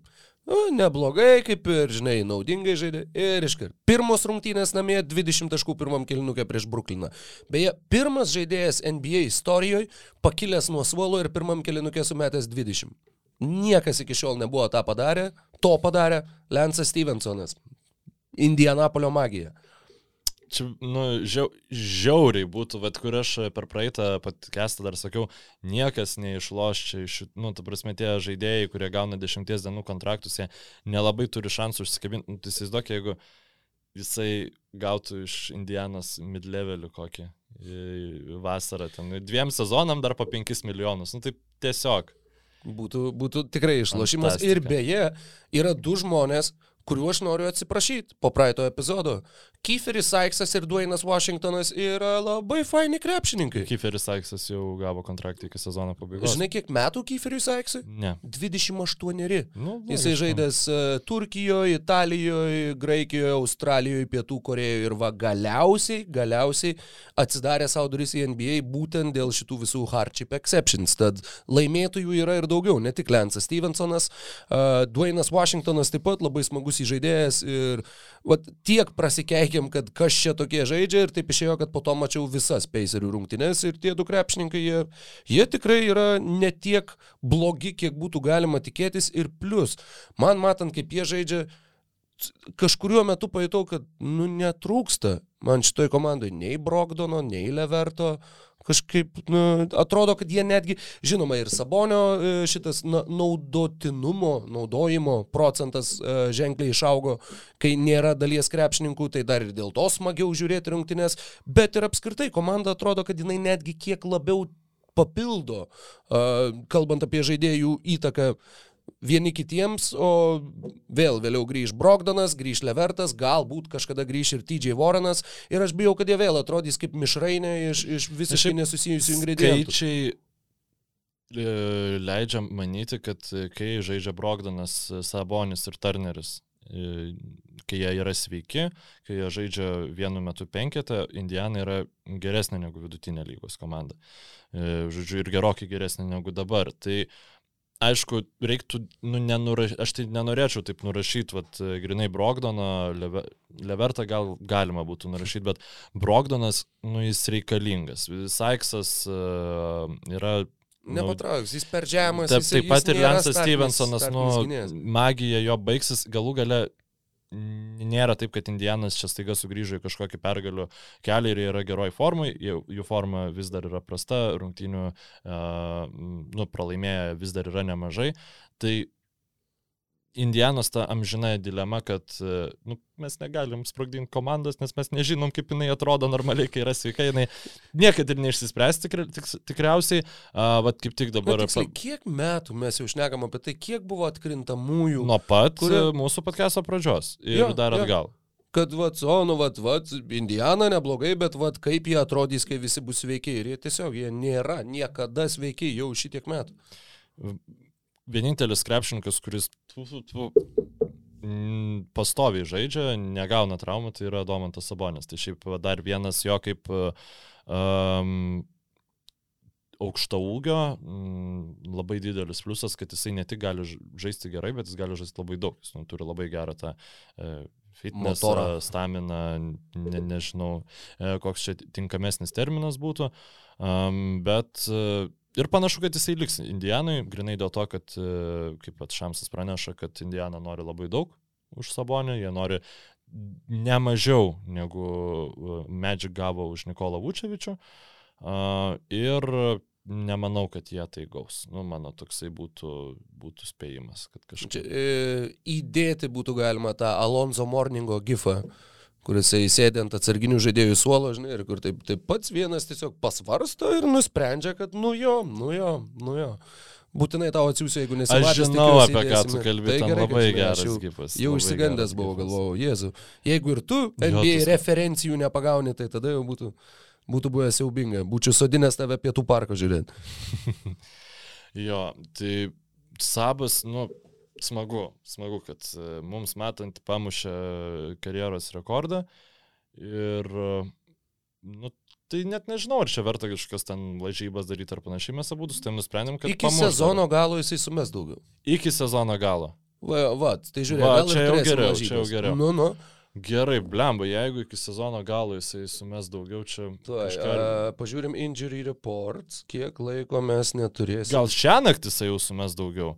Nu, neblogai, kaip ir, žinai, naudingai žaidė. Ir iškart. Pirmos rungtynės namie 20 taškų pirmam kilnukė prieš Brukliną. Beje, pirmas žaidėjas NBA istorijoje pakilęs nuo suolo ir pirmam kilinukė sumetęs 20. Niekas iki šiol nebuvo tą padarę. To padarė Lensas Stevensonas. Indianapolio magija čia, nu, žiau, žiauriai būtų, bet kur aš per praeitą podcastą dar sakiau, niekas neišloš čia iš, nu, ta prasme, tie žaidėjai, kurie gauna dešimties dienų kontraktus, jie nelabai turi šansų užsikabinti. Nu, tai įsivaizduok, jeigu jisai gautų iš Indianos mid-levelį kokį vasarą, ten dviem sezonam dar po 5 milijonus, nu tai tiesiog. Būtų, būtų tikrai išlošimas. Fantastika. Ir beje, yra du žmonės, kuriuo aš noriu atsiprašyti po praeito epizodo. Kieferis Saiksas ir Duainas Washingtonas yra labai faini krepšininkai. Kieferis Saiksas jau gavo kontraktą iki sezono pabaigos. Žinai, kiek metų Kieferiui Saiksui? Ne. 28. Nu, Jisai žaidęs uh, Turkijoje, Italijoje, Graikijoje, Australijoje, Pietų Korejoje ir va galiausiai, galiausiai atsidarė savo duris į NBA būtent dėl šitų visų hardship exceptions. Tad laimėtojų yra ir daugiau, ne tik Lensas Stevensonas, uh, Duainas Washingtonas taip pat labai smagus įžaidėjas ir va, tiek prasikeikėm, kad kas čia tokie žaidžia ir taip išėjo, kad po to mačiau visas Pacerių rungtynes ir tie du krepšininkai, jie, jie tikrai yra ne tiek blogi, kiek būtų galima tikėtis ir plus, man matant, kaip jie žaidžia, kažkuriuo metu pajutau, kad nu netrūksta man šitoj komandai nei Brogdono, nei Leverto, kažkaip nu, atrodo, kad jie netgi, žinoma, ir Sabonio e, šitas na, naudotinumo, naudojimo procentas uh, ženkliai išaugo, kai nėra dalies krepšininkų, tai dar ir dėl to smagiau žiūrėti rungtynės, bet ir apskritai komanda atrodo, kad jinai netgi kiek labiau papildo, uh, kalbant apie žaidėjų įtaką vieni kitiems, o vėl vėliau grįž Brogdonas, grįž Levertas, galbūt kažkada grįž ir TJ Warrenas ir aš bijau, kad jie vėl atrodys kaip mišrainė iš, iš visiškai nesusijusių ingredientų. Skaičiai e, leidžia manyti, kad kai žaidžia Brogdonas, Sabonis ir Turneris, e, kai jie yra sveiki, kai jie žaidžia vienu metu penketą, Indiana yra geresnė negu vidutinė lygos komanda. E, žodžiu, ir gerokai geresnė negu dabar. Tai aišku, reiktų, nu, nenuraš... aš tai nenorėčiau taip nurašyti, vat, grinai Brogdoną, Leve... Levertą gal galima būtų nurašyti, bet Brogdonas, nu, jis reikalingas. Saiksas uh, yra Nu, Nepatrauks, jis per žemas. Taip, taip pat ir Lensas Stevensonas, nu, magija jo baigsis, galų gale nėra taip, kad Indianas čia staiga sugrįžo į kažkokį pergalių kelią ir yra geroj formai, jų, forma vis dar yra prasta, rungtynių nu, pralaimėję vis dar yra nemažai. Tai Indianos ta amžina dilema, kad nu, mes negalim sprogdinti komandos, nes mes nežinom, kaip jinai atrodo normaliai, kai yra sveika, jinai niekada ir neišsispręs tikri, tik, tikriausiai, uh, vat kaip tik dabar. Na, tiksliai, kiek metų mes jau šnekam apie tai, kiek buvo atkrintamųjų? Nuo pat kurie... mūsų podcast'o pradžios ir jo, dar atgal. Jo kad, vat, o, nu, vat, vat, Indiana neblogai, bet, vat, kaip jie atrodys, kai visi bus sveikiai. Ir jie tiesiog, jie nėra niekada sveikiai jau šitiek metų vienintelis krepšininkas, kuris tu, tu, tu, pastoviai žaidžia, negauna traumų, tai yra Domantas Sabonis. Tai šiaip dar vienas jo kaip um, aukšta ūgio, labai didelis pliusas, kad jisai ne tik gali žaisti gerai, bet jis gali žaisti labai daug. Jis nu, turi labai gerą tą e, fitness, staminą, ne, nežinau, e, koks čia tinkamesnis terminas būtų, bet Ir panašu, kad jisai liks Indijanui, grinai dėl to, kad, e, kaip pat Šamsas praneša, kad Indijana nori labai daug už Sabonį, jie nori ne mažiau negu e, Magic gavo už Nikolą Vučevičių. Ir nemanau, kad jie tai gaus. Nu, mano toksai būtų, būtų spėjimas, kad kažkaip. Čia, e, įdėti būtų galima tą Alonso Morningo gifą kuris įsėdė ant atsarginių žaidėjų suolo, žinai, ir kur taip, taip pats vienas tiesiog pasvarsto ir nusprendžia, kad nu jo, nu jo, nu jo. Būtinai tau atsiųsiu, jeigu nesimatęs. Aš žinau, apie ką tu kalbėjai. Tai gerai, labai žinai, geras jau, gipas. Jau išsigandęs buvau, galvojau, Jėzu. Jeigu ir tu NBA jo, referencijų nepagauni, tai tada jau būtų, būtų buvę siaubinga. Būčiau sodinęs tave pietų parko žiūrėti. jo, tai Sabas, nu, smagu, smagu, kad e, mums matant pamušė karjeros rekordą ir nu, tai net nežinau, ar čia verta kažkokias ten lažybas daryti ar panašiai, mes abu su tam nusprendėm, kad... Iki pamuš sezono galo jisai sumes daugiau. Iki sezono galo. Va, va tai žiūrėk, Va, čia jau geriau, lažybas. čia jau geriau. Nu, nu. Gerai, blemba, jeigu iki sezono galo jisai sumes daugiau, čia Tuoj, kažką... a, pažiūrim injury reports, kiek laiko mes neturėsime. Gal šią naktį jisai jau sumes daugiau.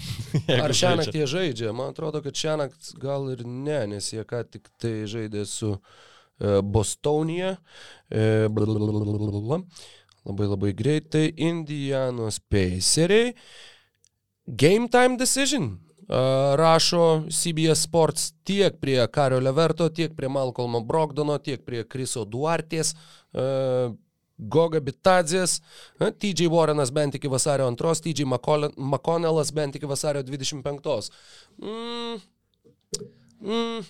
Ar šią naktį jie žaidžia? Man atrodo, kad šią naktį gal ir ne, nes jie ką tik tai žaidė su e, Bostonija. E, labai labai greitai. Indianos Paceriai. Game time decision. Rašo CBS Sports tiek prie Kario Leverto, tiek prie Malcolmo Brogdono, tiek prie Kriso Duartės. Goga Bitadzės, TJ Warrenas bent iki vasario 2, TJ McConnellas bent iki vasario 25. Mm. Mm,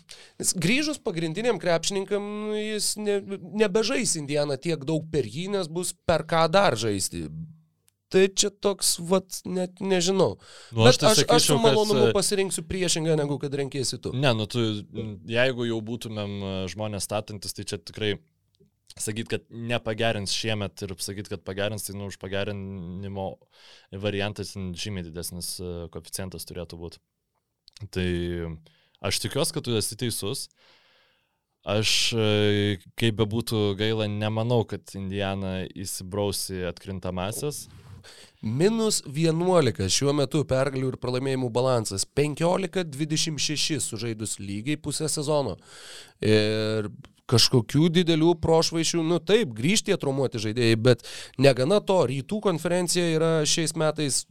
grįžus pagrindiniam krepšininkam, jis ne, nebežais Indianą tiek daug per jį, nes bus per ką dar žaisti. Tai čia toks, vat, net nežinau. Nu, Bet tai aš, aš su sakyčiau, malonumu kad, e, pasirinksiu priešingą, negu kad renkėsi tu. Ne, nu tu, jeigu jau būtumėm e, žmonės statantis, tai čia tikrai sakyt, kad nepagerins šiemet ir sakyt, kad pagerins, tai nu už pagerinimo variantas žymiai didesnis e, koeficientas turėtų būti. Tai aš tikiuosi, kad tu esi teisus. Aš, kaip bebūtų gaila, nemanau, kad Indiana įsibrausi atkrintamasis. Minus 11 šiuo metu pergalių ir pralaimėjimų balansas. 15-26 sužaidus lygiai pusę sezono. Ir kažkokių didelių prošvaišių, nu taip, grįžti atrumuoti žaidėjai, bet negana to, rytų konferencija yra šiais metais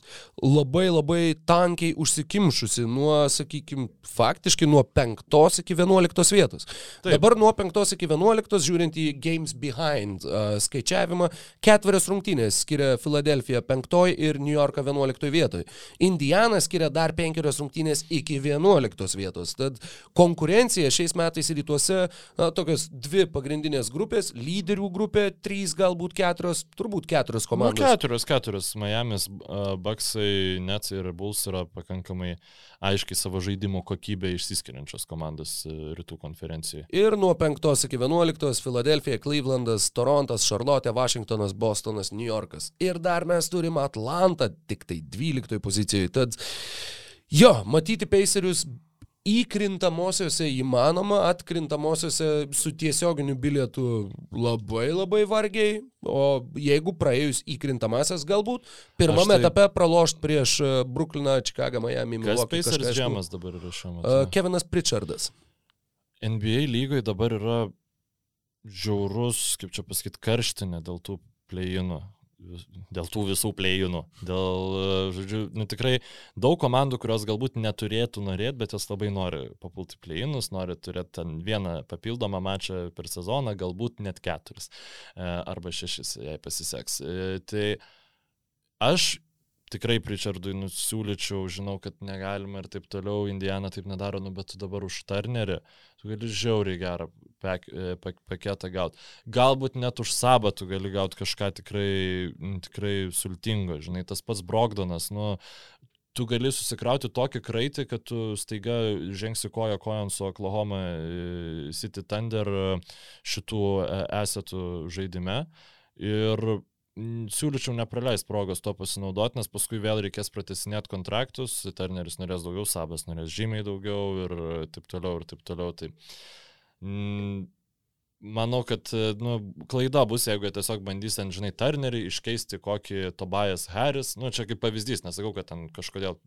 labai labai tankiai užsikimšusi nuo, sakykime, faktiškai nuo 5 iki 11 vietos. Taip. Dabar nuo 5 iki 11, žiūrint į Games Behind uh, skaičiavimą, ketverios rungtynės skiria Filadelfija 5 ir New Yorką 11 vietoje. Indiana skiria dar 5 rungtynės iki 11 vietos. Tad konkurencija šiais metais rytuose, na, tokios dvi pagrindinės grupės, lyderių grupė, trys, galbūt keturios, turbūt keturios Nu, komandos. keturios, keturios. Miami's, uh, Bucksai, Nets ir Bulls yra pakankamai aiškiai savo žaidimo kokybę išsiskiriančios komandos uh, rytų konferencijoje. Ir nuo 5 iki 11 Filadelfija, Clevelandas, Torontas, Charlotte, Vašingtonas, Bostonas, New Yorkas. Ir dar mes turim Atlantą, tik tai 12 pozicijoje. Tad jo, matyti Pacerius įkrintamosiose įmanoma, atkrintamosiose su tiesioginiu bilietu labai labai vargiai, o jeigu praėjus įkrintamasias galbūt, pirmame tai- etape pralošt prieš e, Brooklyną, Čikagą, Miami, Kas Milwaukee. Pacers kažką, aišku, žemas dabar yra šiuo e, metu? Kevinas Pritchardas. NBA lygoje dabar yra žiaurus, kaip čia pasakyti, karštinė dėl tų plėjinų. Dėl tų visų plėjinų. Dėl, e, žodžiu, nu, tikrai daug komandų, kurios galbūt neturėtų norėti, bet jos labai nori papulti į plėjinus, nori turėti ten vieną papildomą mačą per sezoną, galbūt net keturis e, arba šešis, jei pasiseks. E, Tai aš tikrai Pričardui nusiūlyčiau, žinau, kad negalima ir taip toliau, Indiana taip nedaro, nu, bet tu dabar už Turnerį, tu gali žiauriai gerą pek, e, pak, paketą gauti. Galbūt net už Sabą tu gali gauti kažką tikrai, tikrai sultingo, žinai, tas pats Brogdonas, nu, tu gali susikrauti tokį kraitį, kad tu staiga žengsi koją kojon su Oklahoma e, City Thunder e, šitų esetų žaidime. Ir siūlyčiau nepraleisti progos to pasinaudoti, nes paskui vėl reikės pratesinėti kontraktus, Turneris norės daugiau, Sabas norės žymiai daugiau ir taip toliau, ir taip toliau. Tai, mm, Manau, kad nu, klaida bus, jeigu tiesiog bandys ant, žinai, Turnerį iškeisti kokį Tobias Harris. Nu, čia kaip pavyzdys, nesakau, kad ten kažkodėl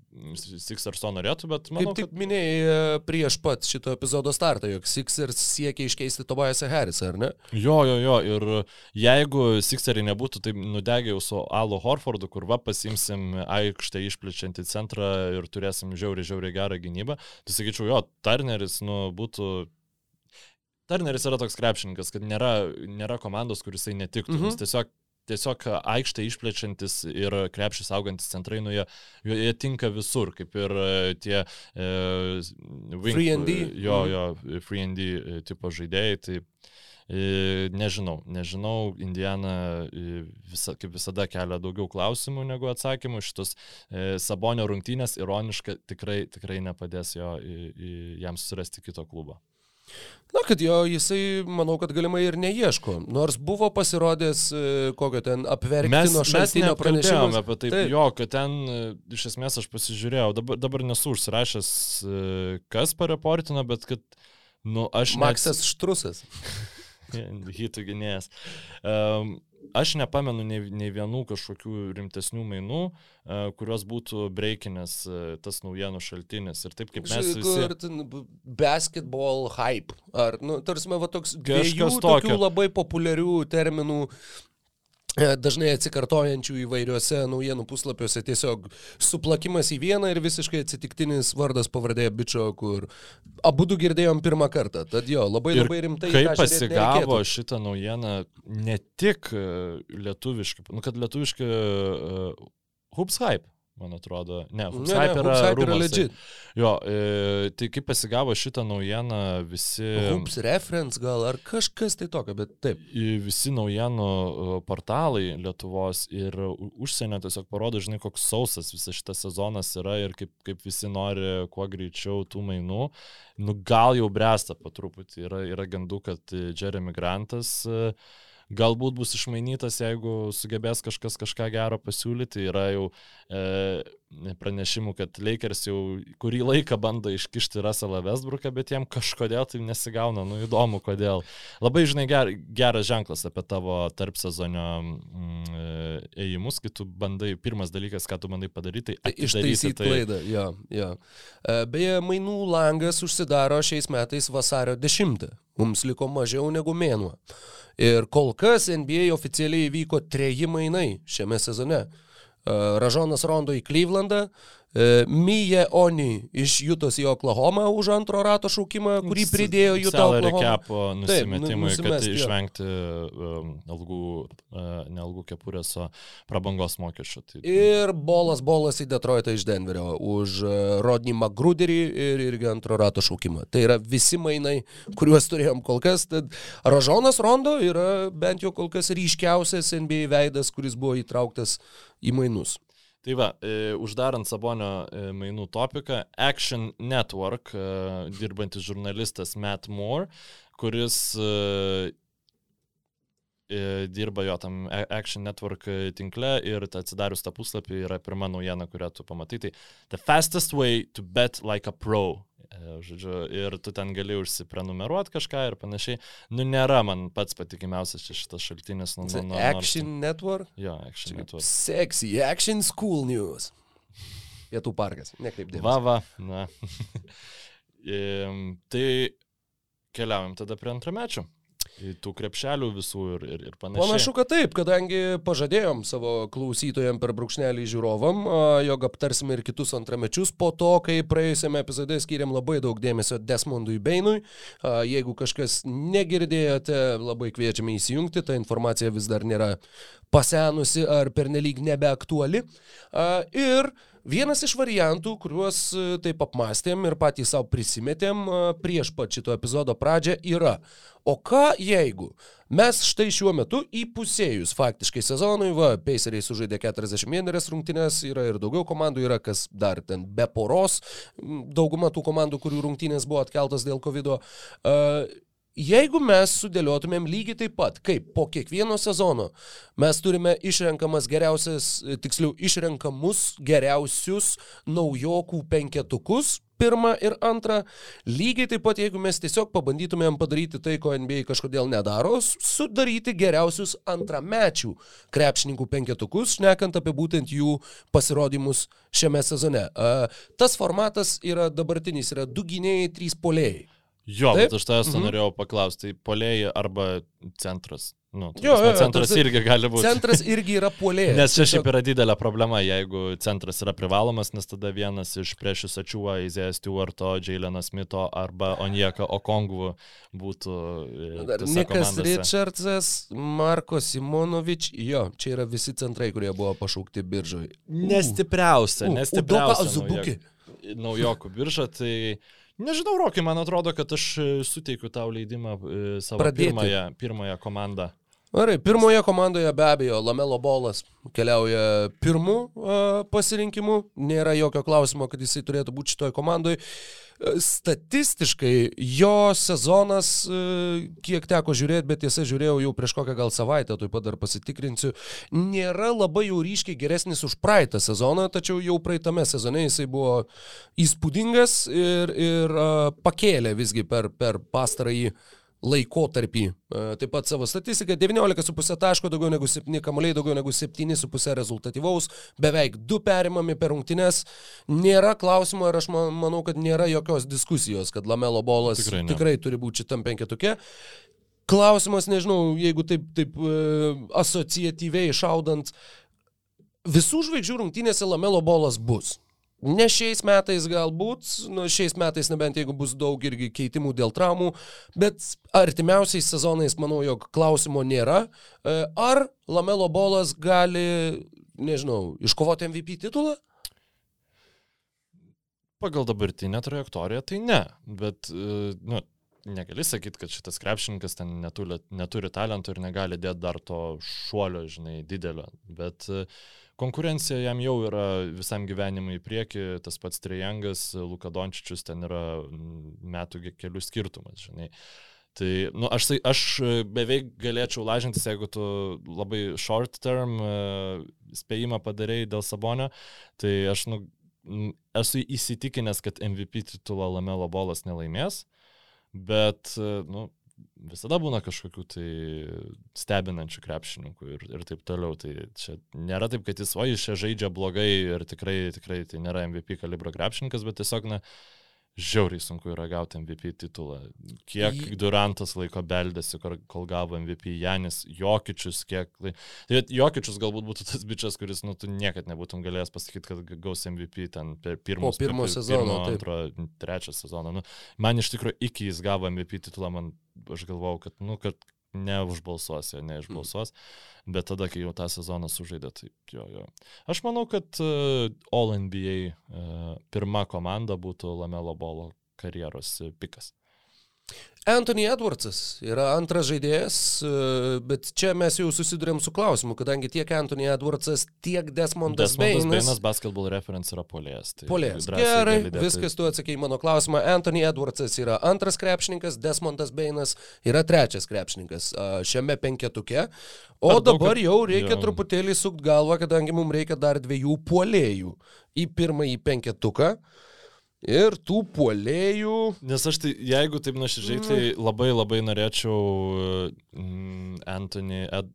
Sixers to norėtų, bet manau, Kaip tik kad... minėjai e, prieš pat šito epizodo startą, jog Sixers siekia iškeisti Tobiasą Harrisą, ar ne? Jo, jo, jo. Ir jeigu Sixeriai nebūtų taip nudegę jau su Alu Horfordu, kur va pasimsim aikštę išplečiantį centrą ir turėsim žiauriai, žiauriai gerą gynybą, tai sakyčiau, jo, Turneris, nu, būtų Turneris yra toks krepšininkas, kad nėra, nėra komandos, kuris jisai netiktų. Mhm. Jis tiesiog, tiesiog aikštę išplečiantis ir krepšys augantis centrai, nu jie, jie tinka visur, kaip ir e, tie e, wing, Free and D. Jo, Mhm. jo, free and D e, tipo žaidėjai. Tai, e, Nežinau, nežinau, Indiana e, visa, kaip visada kelia daugiau klausimų negu atsakymų. Šitos e, Sabonio rungtynės ironiška tikrai, tikrai nepadės jo, į, į, jam surasti kito klubo. Na, kad jo jisai, manau, kad galimai ir neieško. Nors buvo pasirodęs e, kokio ten apverktino šaltinio pranešimo. apie tai, Taip. jo, kad ten e, iš esmės aš pasižiūrėjau, dabar, dabar nesu užsirašęs, e, kas pareportino, bet kad, nu, aš... Maksas net... Štrusas. hitų gynėjas. Um, aš nepamenu nei, nei vienų kažkokių rimtesnių mainų, uh, kurios būtų breikinės uh, tas naujienų šaltinis. Ir taip kaip mes visi... Basketball hype. Ar, nu, tarsi, va toks dviejų tokių labai populiarių terminų E, dažnai atsikartojančių įvairiuose naujienų puslapiuose tiesiog suplakimas į vieną ir visiškai atsitiktinis vardas pavardė bičio, kur abu du girdėjom pirmą kartą. Tad jo, labai ir labai rimtai. Kaip pasigavo šitą naujieną ne tik e, lietuviškai, nu kad lietuviškai uh, Hoops Hype man atrodo. Ne, Hubshype yra, ne, yra legit. Jo, e, tai kaip pasigavo šitą naujieną visi... Hubs reference gal ar kažkas tai tokio, bet taip. Visi naujienų e, portalai Lietuvos ir užsienio tiesiog parodo, žinai, koks sausas visas šitas sezonas yra ir kaip, kaip visi nori kuo greičiau tų mainų. Nu, gal jau bręsta po truputį. Yra, yra gandų, kad Jeremy Grantas uh, galbūt bus išmainytas, jeigu sugebės kažkas kažką gero pasiūlyti. Yra jau e, pranešimų, kad Lakers jau kurį laiką bando iškišti Russellą Westbrooką, bet jiem kažkodėl tai nesigauna, nu įdomu kodėl. Labai, žinai, ger, geras ženklas apie tavo tarp sezonio mm, e, ėjimus, kai tu bandai, pirmas dalykas, ką tu bandai padaryti, tai ištaisyti tai... klaidą. Jo, jo. E, beje, mainų langas užsidaro šiais metais vasario 10. Mums liko mažiau negu mėnuo. Ir kol kas NBA oficialiai įvyko treji mainai šiame sezone. Ražonas Rondo į Klyvlandą, E, Mija Oni iš Jutos į Oklahomą už antro rato šaukimą, kurį pridėjo Juto Oklahoma. nusimetimui, Taip, kad išvengti um, algų, uh, ne algų kepurės, prabangos mokesčių. Tai... Ir bolas bolas į Detroitą iš Denverio už Rodney McGruderį ir irgi antro rato šaukimą. Tai yra visi mainai, kuriuos turėjom kol kas. Tad Ražonas Rondo yra bent jau kol kas ryškiausias NBA veidas, kuris buvo įtrauktas į mainus. Tai va, e, uždarant Sabonio e, mainų topiką, Action Network, e, dirbantis žurnalistas Matt Moore, kuris dirba jo tam Action Network tinkle ir atsidarius tą puslapį yra pirma naujiena, kurią tu pamatai. Tai The fastest way to bet like a pro žodžiu, ir tu ten gali užsiprenumeruoti kažką ir panašiai. Nu, nėra man pats patikimiausias šitas šaltinis. Nu, nu, nu, action nors... Network? Jo, Action Čia Network. Sexy, Action School News. Pietų parkas, nekreipdėmės. Va, va, na. tai keliaujam tada prie antramečio tų krepšelių visų ir, ir, ir panašiai. Panašu, kad taip, kadangi pažadėjom savo klausytojams per brūkšnelį žiūrovam, jog aptarsime ir kitus antramečius po to, kai praėjusiame epizode skiriam labai daug dėmesio Desmondui Beinui. Jeigu kažkas negirdėjote, labai kviečiame įsijungti, ta informacija vis dar nėra pasenusi ar pernelyg nebeaktuali. Ir Vienas iš variantų, kuriuos e, taip apmastėm ir patys savo prisimetėm e, prieš pat šito epizodo pradžią yra, o ką jeigu mes štai šiuo metu įpusėjus faktiškai sezonui, va, Paceriai sužaidė 41 rungtynės, yra ir daugiau komandų, yra kas dar ten be poros, dauguma tų komandų, kurių rungtynės buvo atkeltas dėl COVID. -o. Uh, Jeigu mes sudėliotumėm lygiai taip pat, kaip po kiekvieno sezono mes turime išrenkamas geriausias, tiksliau išrenkamus geriausius naujokų penketukus, pirmą ir antrą, lygiai taip pat jeigu mes tiesiog pabandytumėm padaryti tai, ko NBA kažkodėl nedaro, sudaryti geriausius antramečių krepšininkų penketukus, šnekant apie būtent jų pasirodymus šiame sezone. Tas formatas yra dabartinis, yra du gynėjai, trys polėjai. Jo, Taip? bet aš tavęs mhm. norėjau paklausti, tai polėjai arba centras. Nu, jo, jo, centras tarsi, irgi gali būti. Centras irgi yra polėjas. nes čia šiaip yra didelė problema, jeigu centras yra privalomas, nes tada vienas iš priešus ačiūva Izėjas Stewarto, Jaileno Smito arba Onieka Okongų būtų. E, Nikas Richardsas, Marko Simonovič, jo, čia yra visi centrai, kurie buvo pašaukti biržoje. Nestipriausia, nestipriausia. Naujokų, naujokų birža, tai... Nežinau, Rokai, man atrodo, kad aš e, suteikiu tau leidimą e, savo Pradėti. pirmąją, pirmąją komandą. Gerai, pirmoje komandoje be abejo Lamelo Bolas keliauja pirmų uh, pasirinkimų, nėra jokio klausimo, kad jisai turėtų būti šitoje komandoje. Statistiškai jo sezonas, uh, kiek teko žiūrėti, bet tiesa žiūrėjau jau prieš kokią gal savaitę, taip pat dar pasitikrinsiu, nėra labai jau ryškiai geresnis už praeitą sezoną, tačiau jau praeitame sezone jisai buvo įspūdingas ir, ir uh, pakėlė visgi per, per pastarąjį laikotarpį. E, taip pat savo statistiką 19,5 taško, daugiau negu 7 kamuoliai, daugiau negu 7,5 rezultatyvaus, beveik 2 perimami per rungtynes. Nėra klausimo ir aš manau, kad nėra jokios diskusijos, kad Lamelo bolas tikrai, ne. tikrai turi būti šitam penketuke. Klausimas, nežinau, jeigu taip, taip e, asociatyviai šaudant, visų žvaigždžių rungtynėse Lamelo bolas bus. Ne šiais metais galbūt, nu, šiais metais nebent jeigu bus daug irgi keitimų dėl traumų, bet artimiausiais sezonais manau, jog klausimo nėra. E, ar Lamelo bolas gali, nežinau, iškovoti MVP titulą? Pagal dabartinę trajektoriją tai ne, bet, e, nu, negali sakyti, kad šitas krepšininkas ten neturi, neturi talento ir negali dėti dar to šuolio, žinai, didelio, bet uh, konkurencija jam jau yra visam gyvenimui į priekį, tas pats Trejangas, Luka Dončičius ten yra metų kelių skirtumas, žinai. Tai, nu, aš, aš beveik galėčiau lažintis, jeigu tu labai short term uh, spėjimą padarėjai dėl Sabonio, tai aš, nu, esu įsitikinęs, kad MVP titulą Lamelo bolas nelaimės, bet, uh, nu, visada būna kažkokių tai stebinančių krepšininkų ir, ir taip toliau. Tai čia nėra taip, kad jis, o jis čia žaidžia blogai ir tikrai, tikrai tai nėra MVP kalibro krepšininkas, bet tiesiog, na, žiauriai sunku yra gauti MVP titulą. Kiek Durantas laiko beldėsi, kol gavo MVP Janis, Jokičius, kiek... Tai Jokičius galbūt būtų tas bičias, kuris, nu, tu niekad nebūtum galėjęs pasakyti, kad gaus MVP ten per pirmus, po pirmo sezono. Pirmo, antro, trečio sezono. Nu, man iš tikrųjų iki jis gavo MVP titulą, man, aš galvojau, kad, nu, kad neužbalsuos, jo neišbalsuos, mm. bet tada, kai jau tą sezoną sužaidė, tai jo, jo. Aš manau, kad uh, All NBA uh, pirma komanda būtų Lamelo Bolo karjeros pikas. Anthony Edwardsas yra antras žaidėjas, e, bet čia mes jau susidurėm su klausimu, kadangi tiek Anthony Edwardsas, tiek Desmondas Bainas. Desmondas Bainas basketball reference yra polės. Tai polės. Gerai, viskas tu atsakėjai mano klausimą. Anthony Edwardsas yra antras krepšininkas, Desmondas Bainas yra trečias krepšininkas šiame penketuke. O Ar dabar daug, jau reikia jau. truputėlį sukt galvą, kadangi mums reikia dar dviejų puolėjų į pirmąjį penketuką. Ir tų puolėjų. Nes aš tai, jeigu taip nuoširdžiai, tai mm. labai labai norėčiau mm, Anthony, Ed,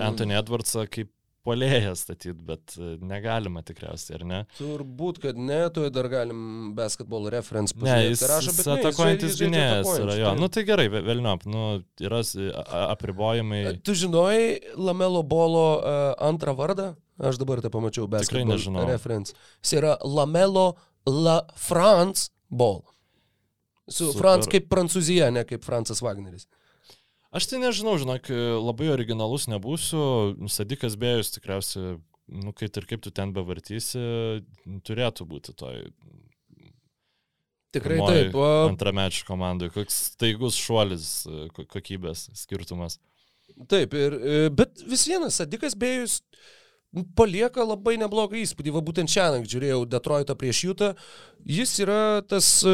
Anthony Edwardsą kaip polėją statyti, bet e, negalima tikriausiai, ar ne? Turbūt, kad ne, tu dar galim basketball reference pasižiūrėti. Ne, jis, rašo, jis atakuojantis gynėjas yra jo. Tai. Nu tai gerai, vėlniop, nu, yra apribojimai. Tu žinojai Lamelo Bolo uh, antrą vardą? Aš dabar tai pamačiau basketball reference. Jis yra Lamelo La France Ball. Su Super. Franc kaip Prancūzija, ne kaip Francas Wagneris. Aš tai nežinau, žinok, labai originalus nebūsiu. Sadikas Bėjus tikriausiai, nu, kaip ir kaip tu ten bevartysi, turėtų būti toj. Tikrai taip. O... Antramečių komandai. Koks staigus šuolis kokybės skirtumas. Taip, ir, bet vis vienas Sadikas Bėjus palieka labai neblogą įspūdį. Va būtent šiandien žiūrėjau Detroitą prieš Jutą. Jis yra tas e,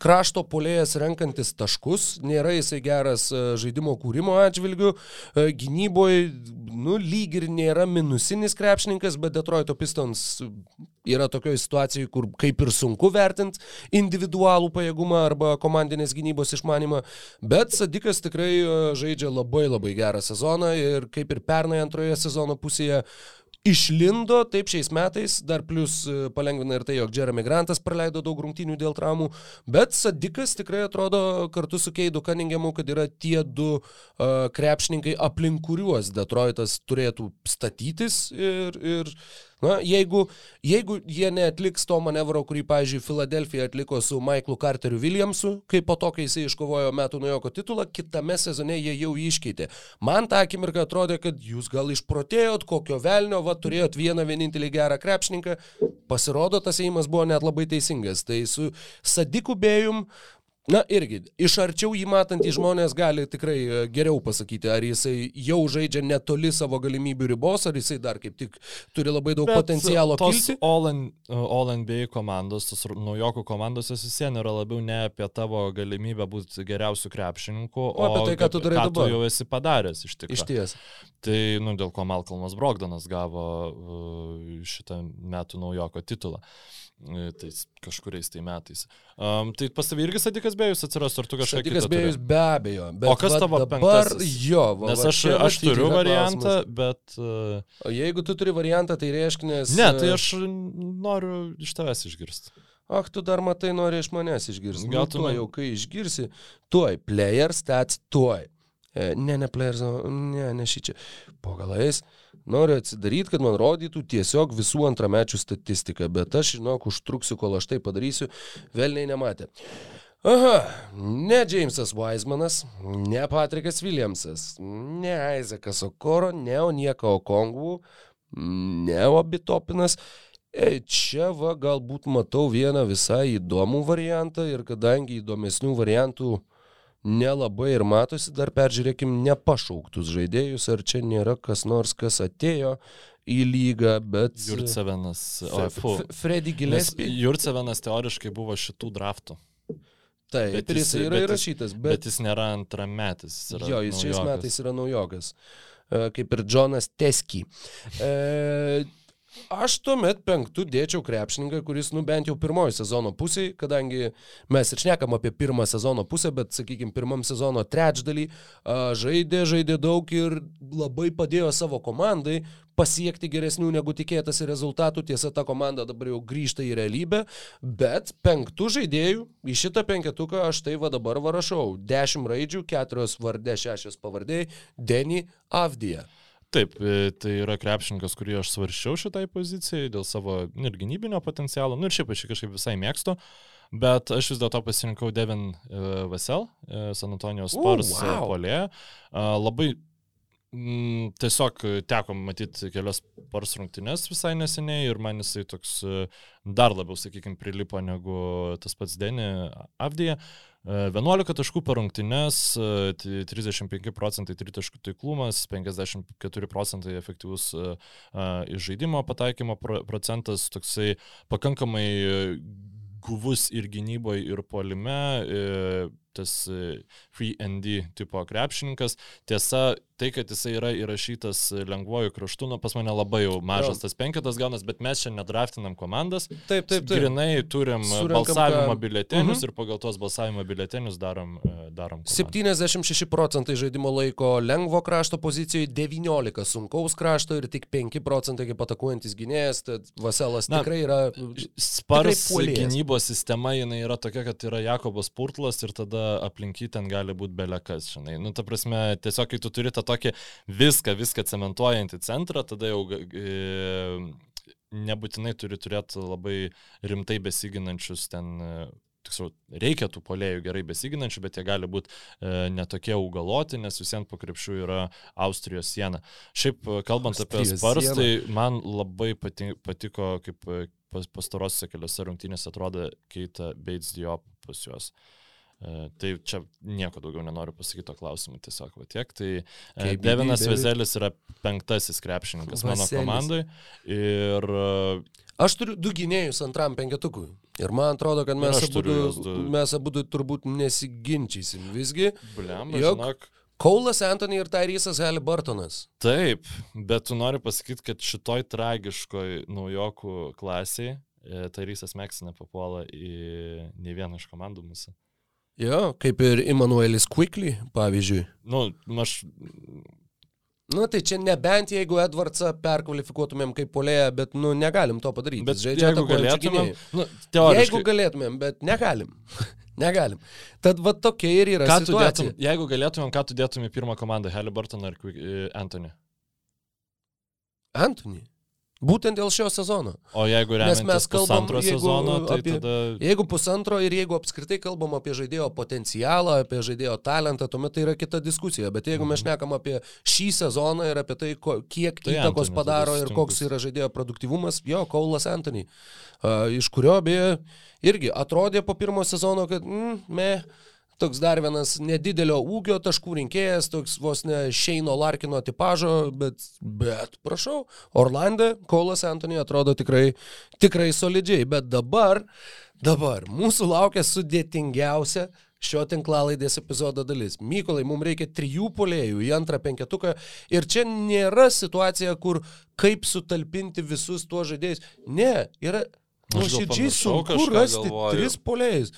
krašto polėjas renkantis taškus, nėra jisai geras e, žaidimo kūrimo atžvilgių, e, gynyboje, nu, lyg ir nėra minusinis krepšininkas, bet Detroito Pistons yra tokioje situacijoje, kur kaip ir sunku vertinti individualų pajėgumą arba komandinės gynybos išmanimą, bet Sadikas tikrai žaidžia labai labai gerą sezoną ir kaip ir pernai antroje sezono pusėje išlindo, taip šiais metais, dar plus e, palengvina ir tai, jog Jeremy Grantas praleido daug rungtynių dėl traumų, bet Sadikas tikrai atrodo kartu su Keidu Kaningiamu, kad yra tie du uh, krepšininkai, aplink kuriuos Detroitas turėtų statytis ir, ir Na, jeigu, jeigu jie neatliks to manevro, kurį, pavyzdžiui, Filadelfija atliko su Michaelu Carteriu Williamsu, kai po to, kai jisai iškovojo metų nuojoko titulą, kitame sezone jie jau iškeitė. Man tą akimirką atrodė, kad jūs gal išprotėjot, kokio velnio, va, turėjot vieną vienintelį gerą krepšininką. Pasirodo, tas įimas buvo net labai teisingas. Tai su Sadiku Bėjum Na irgi, iš arčiau jį matantys žmonės gali tikrai e, geriau pasakyti, ar jisai jau žaidžia netoli savo galimybių ribos, ar jisai dar kaip tik turi labai daug Bet potencialo. Tos kilti. All, in, all NBA komandos, tos naujokų komandos vis vien yra labiau ne apie tavo galimybę būti geriausių krepšininkų, o, o apie tai, ką tu darai ką dabar. Tu jau esi padaręs iš tikrųjų. Iš ties. Tai, nu, dėl ko Malcolmas Brogdanas gavo uh, šitą metų naujoko titulą. Uh, E, tais kažkuriais tai metais. Um, tai pas tavai irgi Sadikas Bėjus atsiras, ar tu kažką kitą? Sadikas Bėjus be abejo. O kas tavo dabar penktasis? jo, va, nes aš, va, aš turiu variantą, bet... Uh... O jeigu tu turi variantą, tai reiškia, nes... Ne, tai aš noriu iš tavęs išgirsti. Ach, tu dar matai, nori iš manęs išgirsti. Gal nu, tu jau, kai išgirsi, tuoj, player stats, tuoj. E, ne, ne players, ne, ne šį čia. Po galais. Noriu atsidaryti, kad man rodytų tiesiog visų antramečių statistiką, bet aš, žinok, užtruksiu, kol aš tai padarysiu, velniai nematė. Aha, ne Jamesas Weismanas, ne Patrikas Williamsas, ne Isaacas Okoro, ne Onieka Okongvų, ne Obitopinas. E, čia va galbūt matau vieną visai įdomų variantą ir kadangi įdomesnių variantų uh, nelabai ir matosi, dar peržiūrėkim nepašauktus žaidėjus, ar čia nėra kas nors, kas atėjo į lygą, bet... Jurcevenas, o, Freddy Gillespie. Jurcevenas teoriškai buvo šitų draftų. Taip, bet jis yra bet įrašytas, bet... bet jis nėra antrametis. Jis jo, jis šiais metais yra naujokas, e, kaip ir Jonas Teski. E, Aš tuomet penktų dėčiau krepšininką, kuris, nu bent jau pirmojo sezono pusėje, kadangi mes ir šnekam apie pirmą sezono pusę, bet, sakykime, pirmam sezono trečdalį žaidė, žaidė daug ir labai padėjo savo komandai pasiekti geresnių negu tikėtasi rezultatų. Tiesa, ta komanda dabar jau grįžta į realybę, bet penktų žaidėjų į šitą penketuką aš tai va dabar varašau. Dešimt raidžių, keturios vardė, šešios pavardėjai, Denny Avdija. Taip, e, tai yra krepšininkas, kurį aš svaršiau šitai pozicijai dėl savo nu, ir gynybinio potencialo, nu ir šiaip aš jį kažkaip visai mėgstu, bet aš vis dėlto pasirinkau Devin uh, Vasel, uh, San Antonijos Spurs uh, wow. polė. Uh, labai Mm, tiesiog teko matyti kelias pars rungtynes visai neseniai ir man jisai toks dar labiau, sakykime, prilipo negu tas pats Denį Avdija. 11 taškų per rungtynes, 35 procentai tritaškų taiklumas, 54 procentai efektyvus iš žaidimo pataikymo procentas, toksai pakankamai guvus ir gynyboje, ir polime, tas free ND tipo krepšininkas. Tiesa, tai, kad jisai yra įrašytas lengvojų kraštų, nu, pas mane labai jau mažas jo. tas penketas gaunas, bet mes čia nedraftinam komandas. Taip, taip, taip. Grinai turim Surinkam balsavimo ką... biuletenius mhm. ir pagal tuos balsavimo biuletenius darom. E, darom komandą. 76 procentai žaidimo laiko lengvo krašto pozicijoje, 19 sunkaus krašto ir tik 5 procentai kaip atakuojantis gynėjas, tad Vaselas Na, tikrai yra... Spars gynybos sistema, jinai yra tokia, kad yra Jakobas Purtlas ir tada aplink jį ten gali būti belekas, žinai. Nu, ta prasme, tiesiog, kai tu turi tą tokį viską, viską cementuojantį centrą, tada jau e, nebūtinai turi turėti labai rimtai besiginančius ten e, tiksliau, reikia tų polėjų gerai besiginančių, bet jie gali būti e, netokie augaloti, nes visiems po krepšių yra Austrijos siena. Šiaip, e, kalbant Austrijos apie Spars, tai man labai patiko, patiko kaip e, pastarosiuose keliose rungtynėse atrodo Keita Bates Diop pas juos. E, tai čia nieko daugiau nenoriu pasakyti to klausimu, tiesiog va tiek. Tai KBD, e, Devinas Vezelis yra penktasis krepšininkas Vaselis. mano komandai. Ir... E, Aš turiu du gynėjus antram penketukui. Ir man atrodo, kad mes abu, mes abu turbūt nesiginčysim. Visgi, Bliam, jog žinok, Kaulas Antony ir Tyrysas Haliburtonas. Taip, bet tu nori pasakyti, kad šitoj tragiškoj naujokų klasiai Tyrysas Meksina papuola į ne vieną iš komandų mūsų. Jo, kaip ir Immanuelis Quickly, pavyzdžiui. Nu, aš Nu, tai čia nebent jeigu Edvardsą perkvalifikuotumėm kaip polėją, bet, nu, negalim to padaryti. Bet žaidžia jeigu galėtumėm, nu, teoriškai. Jeigu galėtumėm, bet negalim. negalim. Tad va tokia ir yra ką situacija. Dėtum, jeigu galėtumėm, ką tu dėtum į pirmą komandą, Halliburton ar Anthony? Anthony. Būtent dėl šio sezono. O jeigu remiantis pusantro sezono, tai apie, tada... Jeigu pusantro ir jeigu apskritai kalbam apie žaidėjo potencialą, apie žaidėjo talentą, tuomet tai yra kita diskusija. Bet jeigu mes šnekam apie šį sezoną ir apie tai, ko, kiek tai įtakos Anthony, padaro ir koks yra žaidėjo produktivumas, jo, Kaulas Anthony, uh, iš kurio beje irgi atrodė po pirmo sezono, kad, mm, me, Toks dar vienas nedidelio ūgio taškų rinkėjas, toks vos ne Šeino Larkino tipožo, bet, bet, prašau, Orlande, Kolas Antony atrodo tikrai, tikrai solidžiai, bet dabar, dabar mūsų laukia sudėtingiausia šio tinklalaidės epizodo dalis. Mykolai, mums reikia trijų polėjų į antrą penketuką ir čia nėra situacija, kur kaip sutalpinti visus tuos žaidėjus. Ne, yra nuoširdžiai sunku rasti galvoju. tris polėjus.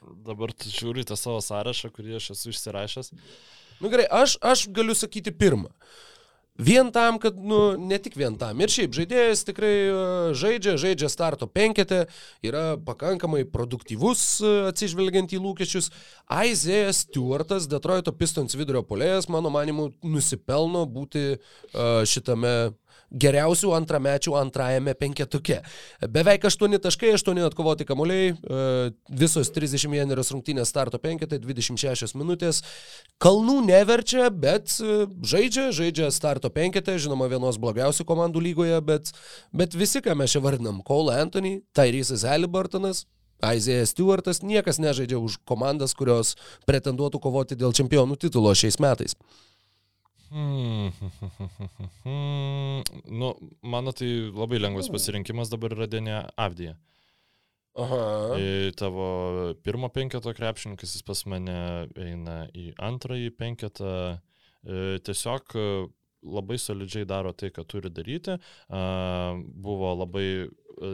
Dabar tu žiūri tą savo sąrašą, kurį aš esu išsirašęs. Na nu, gerai, aš, aš galiu sakyti pirmą. Vien tam, kad, nu, ne tik vien tam. Ir šiaip žaidėjas tikrai e, žaidžia, žaidžia starto penketę, yra pakankamai produktyvus e, atsižvelgiant į lūkesčius. Aizėjas Stewartas, Detroito Pistons vidurio polėjas, mano manimu, nusipelno būti uh, šitame geriausių antramečių antrajame penketuke. Beveik 8 taškai, 8 atkovoti kamuoliai, e, visos 31 rungtynės starto penketai, 26 minutės. Kalnų neverčia, bet e, žaidžia, žaidžia starto penketą, žinoma, vienos blogiausių komandų lygoje, bet, bet visi, ką mes čia vardinam, Cole Anthony, Tyrese Halliburtonas, Aizėjas Stewartas, niekas nežaidžia už komandas, kurios pretenduotų kovoti dėl čempionų titulo šiais metais. Hmm. nu, mano tai labai lengvas pasirinkimas dabar yra Denė Avdija. Aha. Į tavo pirmo penketo krepšininkas jis pas mane eina į antrąjį penketą. E, tiesiog labai solidžiai daro tai, ką turi daryti. Buvo labai e,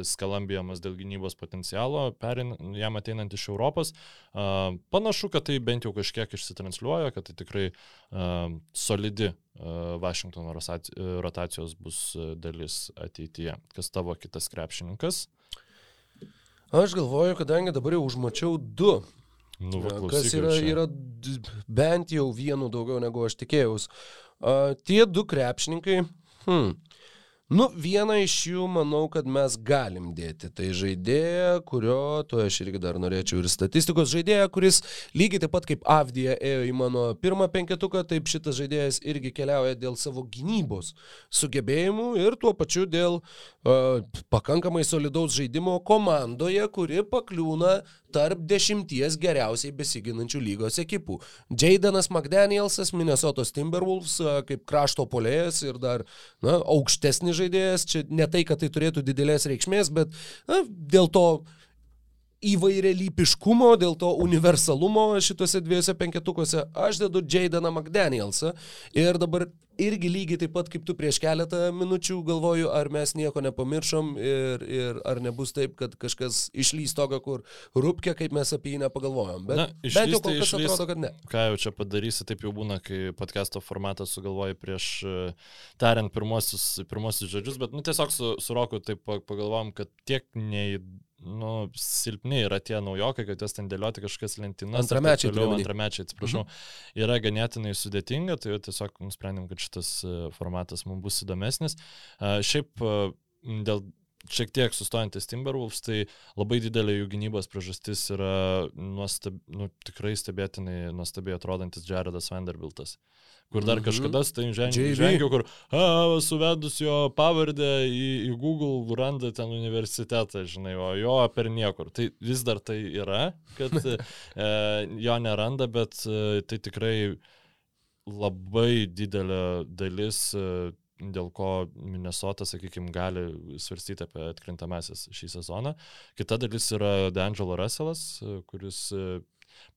skalambijamas dėl gynybos potencialo, perin, jam ateinant iš Europos. Panašu, kad tai bent jau kažkiek išsitransliuoja, kad tai tikrai solidi Vašingtono rotacijos bus dalis ateityje. Kas tavo kitas krepšininkas? Aš galvoju, kadangi dabar jau užmačiau du Nu, va, kas yra, yra bent jau vienu daugiau negu aš tikėjausi. Uh, tie du krepšininkai, hmm, Nu, vieną iš jų manau, kad mes galim dėti. Tai žaidėja, kurio, to aš irgi dar norėčiau ir statistikos žaidėja, kuris lygiai taip pat kaip Avdija ėjo į mano pirmą penketuką, taip šitas žaidėjas irgi keliauja dėl savo gynybos sugebėjimų ir tuo pačiu dėl uh, pakankamai solidaus žaidimo komandoje, kuri pakliūna tarp dešimties geriausiai besiginančių lygos ekipų. Jaidanas McDanielsas, Minnesotos Timberwolves, kaip krašto polėjas ir dar na, aukštesnis žaidėjas. Čia ne tai, kad tai turėtų didelės reikšmės, bet na, dėl to įvairialypiškumo, dėl to universalumo šituose dviejose penketukuose aš dedu Jaidaną McDanielsą ir dabar irgi lygiai taip pat kaip tu prieš keletą minučių galvoju, ar mes nieko nepamiršom ir, ir ar nebus taip, kad kažkas išlys toga, kur rūpkia, kaip mes apie jį nepagalvojom. Bet, Na, išlys, bent jau kol kas išlys, atrodo, kad ne. Ką jau čia padarysi, taip jau būna, kai podcast'o formatą sugalvoji prieš tariant pirmosius, pirmosius žodžius, bet nu, tiesiog su, su Roku taip pagalvojom, kad tiek neįdomu nu, silpni yra tie naujokai, kad juos ten dėlioti kažkas lentynas. Antramečiai, toliau, antramečiai, atsiprašau, mhm. yra ganėtinai sudėtinga, tai tiesiog nusprendėm, kad šitas e, formatas mums bus įdomesnis. Šiaip e, dėl šiek tiek sustojantis Timberwolves, tai labai didelė jų gynybos priežastis yra nuostab, nu, tikrai stebėtinai nuostabiai atrodantis Jaredas Vanderbiltas. Uh, kur dar mhm. kažkada tai žengiau, kur a, suvedus jo pavardę į, į Google randa ten universitetą, žinai, o jo per niekur. Tai vis dar tai yra, kad e, jo neranda, bet e, tai tikrai labai didelė dalis e, dėl ko Minnesota, sakykime, gali svarstyti apie atkrintamasis šį sezoną. Kita dalis yra D'Angelo Russellas, kuris e,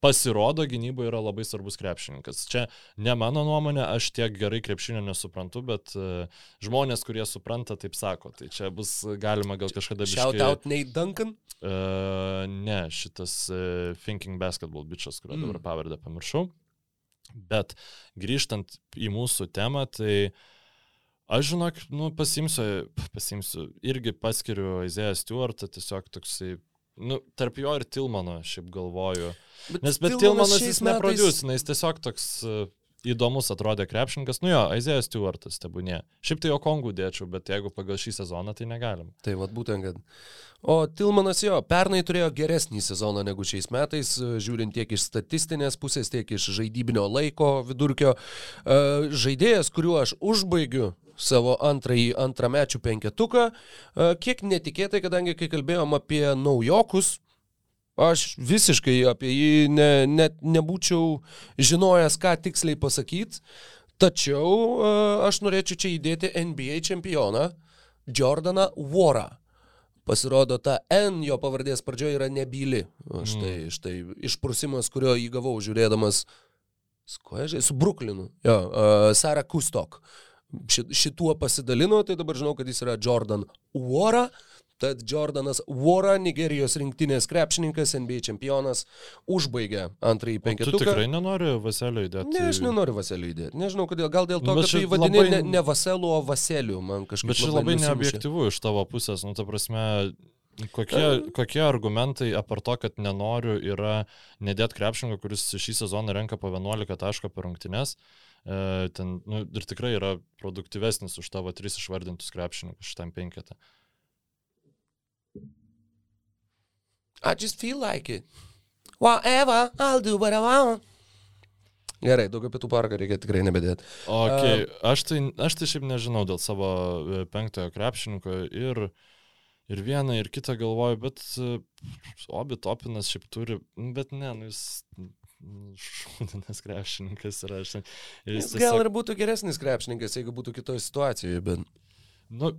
pasirodo gynyboje yra labai svarbus krepšininkas. Čia ne mano nuomonė, aš tiek gerai krepšinio nesuprantu, bet uh, žmonės, kurie supranta, taip sako. Tai čia bus galima gal kažkada biškai... Shout out Nate Duncan? Uh, ne, šitas uh, Thinking Basketball bičias, kurio mm. dabar pavardę pamiršau. Bet grįžtant į mūsų temą, tai Aš žinok, nu, pasimsiu, pasimsiu, irgi paskiriu Izėją Stewartą, tiesiog toksai, nu, tarp jo ir Tilmano, šiaip galvoju. Bet Nes bet Tilmanas jis neproducina, jis tiesiog toks... įdomus atrodė krepšininkas. Nu jo, Aizėjas Stewartas tebūnė. Šiaip tai jo kongų dėčiau, bet jeigu pagal šį sezoną, tai negalim. Tai vad būtent, kad. O Tilmanas jo, pernai turėjo geresnį sezoną negu šiais metais, žiūrint tiek iš statistinės pusės, tiek iš žaidybinio laiko vidurkio. E, žaidėjas, kuriuo aš užbaigiu savo antrąjį antramečių penketuką, e, kiek netikėtai, kadangi kai kalbėjom apie naujokus, Aš visiškai apie jį ne, net nebūčiau žinojęs, ką tiksliai pasakyti, tačiau e, aš norėčiau čia įdėti NBA čempioną Jordaną Warą. Pasirodo, ta N jo pavardės pradžioje yra nebyli. Štai, mm. štai išprusimas, kurio įgavau žiūrėdamas, žinau, su Brooklynu. Jo, uh, Sara Kustok. Šituo pasidalino, tai dabar žinau, kad jis yra Jordan Wara. Tad Jordanas Vora, Nigerijos rinktinės krepšininkas, NBA čempionas, užbaigė antrąjį penketuką. Tu tikrai nenori Vaselio įdėti? Ne, aš nenoriu Vaselio įdėti. Nežinau, kodėl. Gal dėl to, bet kad tai vadini labai... ne, ne Vaselu, o Vaseliu. Man kažkaip bet čia labai, labai neobjektivu iš tavo pusės. Nu, ta prasme, Kokie, kokie argumentai, apart to, kad nenoriu, yra nedėt krepšininko, kuris šį sezoną renka po 11 tašką per rungtynes, e, ten, nu, ir tikrai yra produktyvesnis už tavo tris išvardintus krepšininkus šitam penketą. I just feel like it. Whatever, I'll do what I want. Gerai, daugiau pietų parką reikia tikrai nebedėti. Okay. Uh, aš, tai, aš tai šiaip nežinau dėl savo e, penktojo krepšininko ir, ir vieną, ir kitą galvoju, bet uh, Obi Topinas šiaip turi, bet ne, nu jis šūdinas krepšininkas yra. Aš, jis tiesiog... Gal ir būtų geresnis krepšininkas, jeigu būtų kitoje situacijoje, bet... Nu,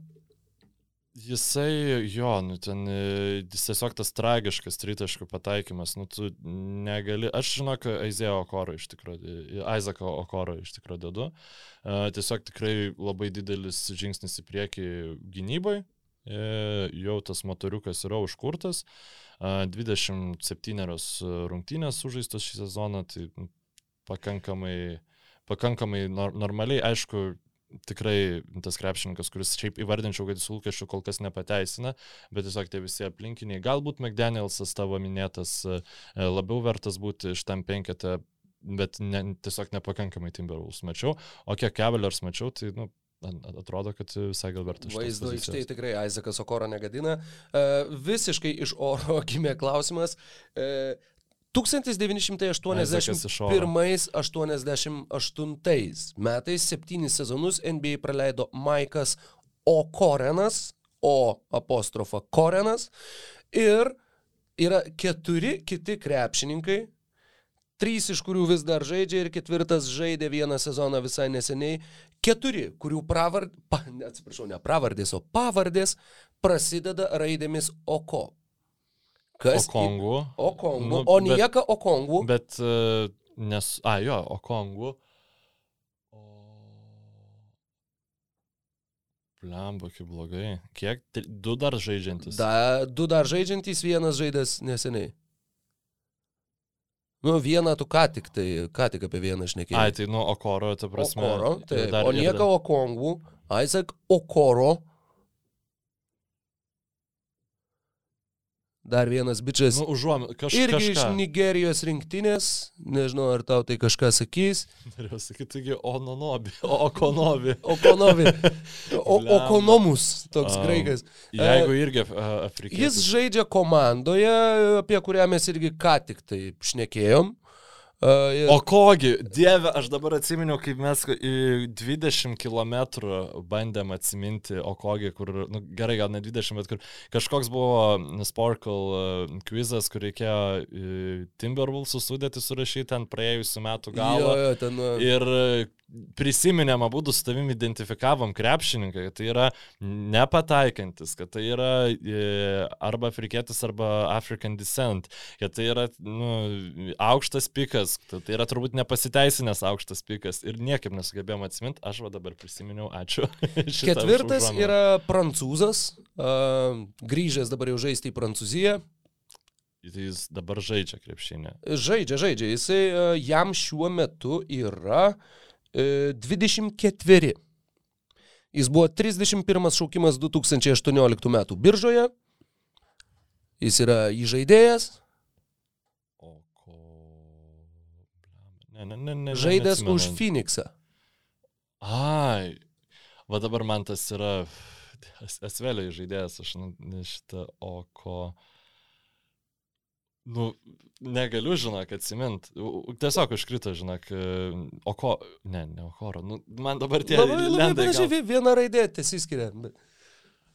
Jisai, jo, nu ten e, jis tiesiog tas tragiškas tritaškų pataikymas, nu tu negali, aš žinok, Aizėjo Okoro iš tikrųjų, Aizako Okoro iš tikrųjų dedu, uh, tiesiog tikrai labai didelis žingsnis į priekį gynybai, e, jau tas motoriukas yra užkurtas, uh, 27 rungtynės sužaistos šį sezoną, tai pakankamai, pakankamai nor normaliai, aišku, tikrai tas krepšininkas, kuris šiaip įvardinčiau, kad jis lūkesčių kol kas nepateisina, bet tiesiog tie visi aplinkiniai, galbūt McDanielsas tavo minėtas e, labiau vertas būti iš tam penketą, bet ne, tiesiog nepakankamai Timberwolves mačiau, o kiek Cavaliers mačiau, tai nu, atrodo, kad visai gal verta. Vaizdo aikštėje tikrai Isaacas Okoro negadina. Uh, visiškai iš oro gimė klausimas. Uh, 1981-88 metais septynis sezonus NBA praleido Maikas Okorenas, O apostrofa Korenas ir yra keturi kiti krepšininkai, trys iš kurių vis dar žaidžia ir ketvirtas žaidė vieną sezoną visai neseniai, keturi, kurių pravardės, pa, atsiprašau, ne pravardės, o pavardės prasideda raidėmis Oko. Kas? Okongų. Okongų. Nu, o nieka Okongų. Bet, uh, nes, a, jo, Okongų. O... Blemba, kaip blogai. Kiek? Du dar žaidžiantis. Da, du dar žaidžiantis, vienas žaidęs neseniai. Nu, vieną tu ką tik, tai ką tik apie vieną šnekėjai. Ai, tai nu, Okoro, ta prasme. Okoro, tai. O nieka Okongų, Isaac Okoro Dar vienas bičias. Nu, užuom, kaž, irgi kažką. iš Nigerijos rinktinės. Nežinau, ar tau tai kažką sakys. Norėjau sakyti, taigi Ononobi, Okonobi. Okonobi. O, okonomus, toks um, graikas. Jeigu irgi afrikietis. Jis žaidžia komandoje, apie kurią mes irgi ką tik tai šnekėjom. Uh, ir... O kogi, dieve, aš dabar atsiminiau, kaip mes 20 km bandėm atsiminti, o kogi, kur, nu, gerai, gal ne 20, bet kur kažkoks buvo Sparkle uh, quizas, kur reikėjo uh, Timberwolves sudėti surašyti ant praėjusių metų galo. Jo, jo, ten, uh... Ir prisiminėm, abu su tavim identifikavom krepšininką, kad tai yra nepataikantis, kad tai yra e, arba afrikietis, arba African descent, kad tai yra nu, aukštas pikas, kad tai yra turbūt nepasiteisinęs aukštas pikas ir niekaip nesugebėjom atsiminti, aš va dabar prisiminiau, ačiū. Ketvirtas yra prancūzas, uh, grįžęs dabar jau žaisti į Prancūziją. Jis dabar žaidžia krepšinę. Žaidžia, žaidžia. Jisai jam šiuo metu yra uh, 24. E, Jis buvo 31 šaukimas 2018 metų biržoje. Jis yra įžaidėjas. O ko... Ne, ne, ne, ne, Žaidęs už Phoenixą. Ai, va dabar man tas yra esveliai žaidėjas, aš šitą, o ko... Nu, negaliu, žinok, atsimint. Tiesiog užkrito, žinok, e, o ko... Ne, ne Okoro. Nu, man dabar tie... Labai, labai panašiai, viena raidė tiesiskiria. Bet...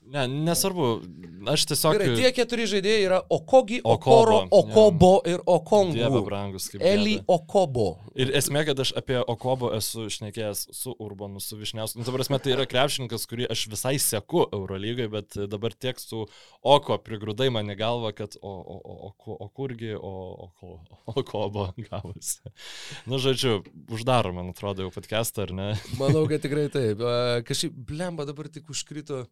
Ne, nesvarbu. Aš tiesiog... Gerai, tie keturi žaidėjai yra Okogi, Okoro, Okobo ir Dieve Okongu. brangus, kaip... Eli gėda. Okobo. Ir esmė, kad aš apie Okobo esu šnekėjęs su Urbanu, su Višniausku. Nu, ta prasme, tai yra krepšininkas, kurį aš visai seku Eurolygai, bet dabar tiek su Oko prigrūdai man į galvą, kad o, o, o, o, o kurgi, o, o, ko, Okobo gavosi. Nu, žodžiu, uždaro, man atrodo, jau podcastą, ar ne? Manau, kad tikrai taip. Kažkaip, blemba dabar tik užkrito.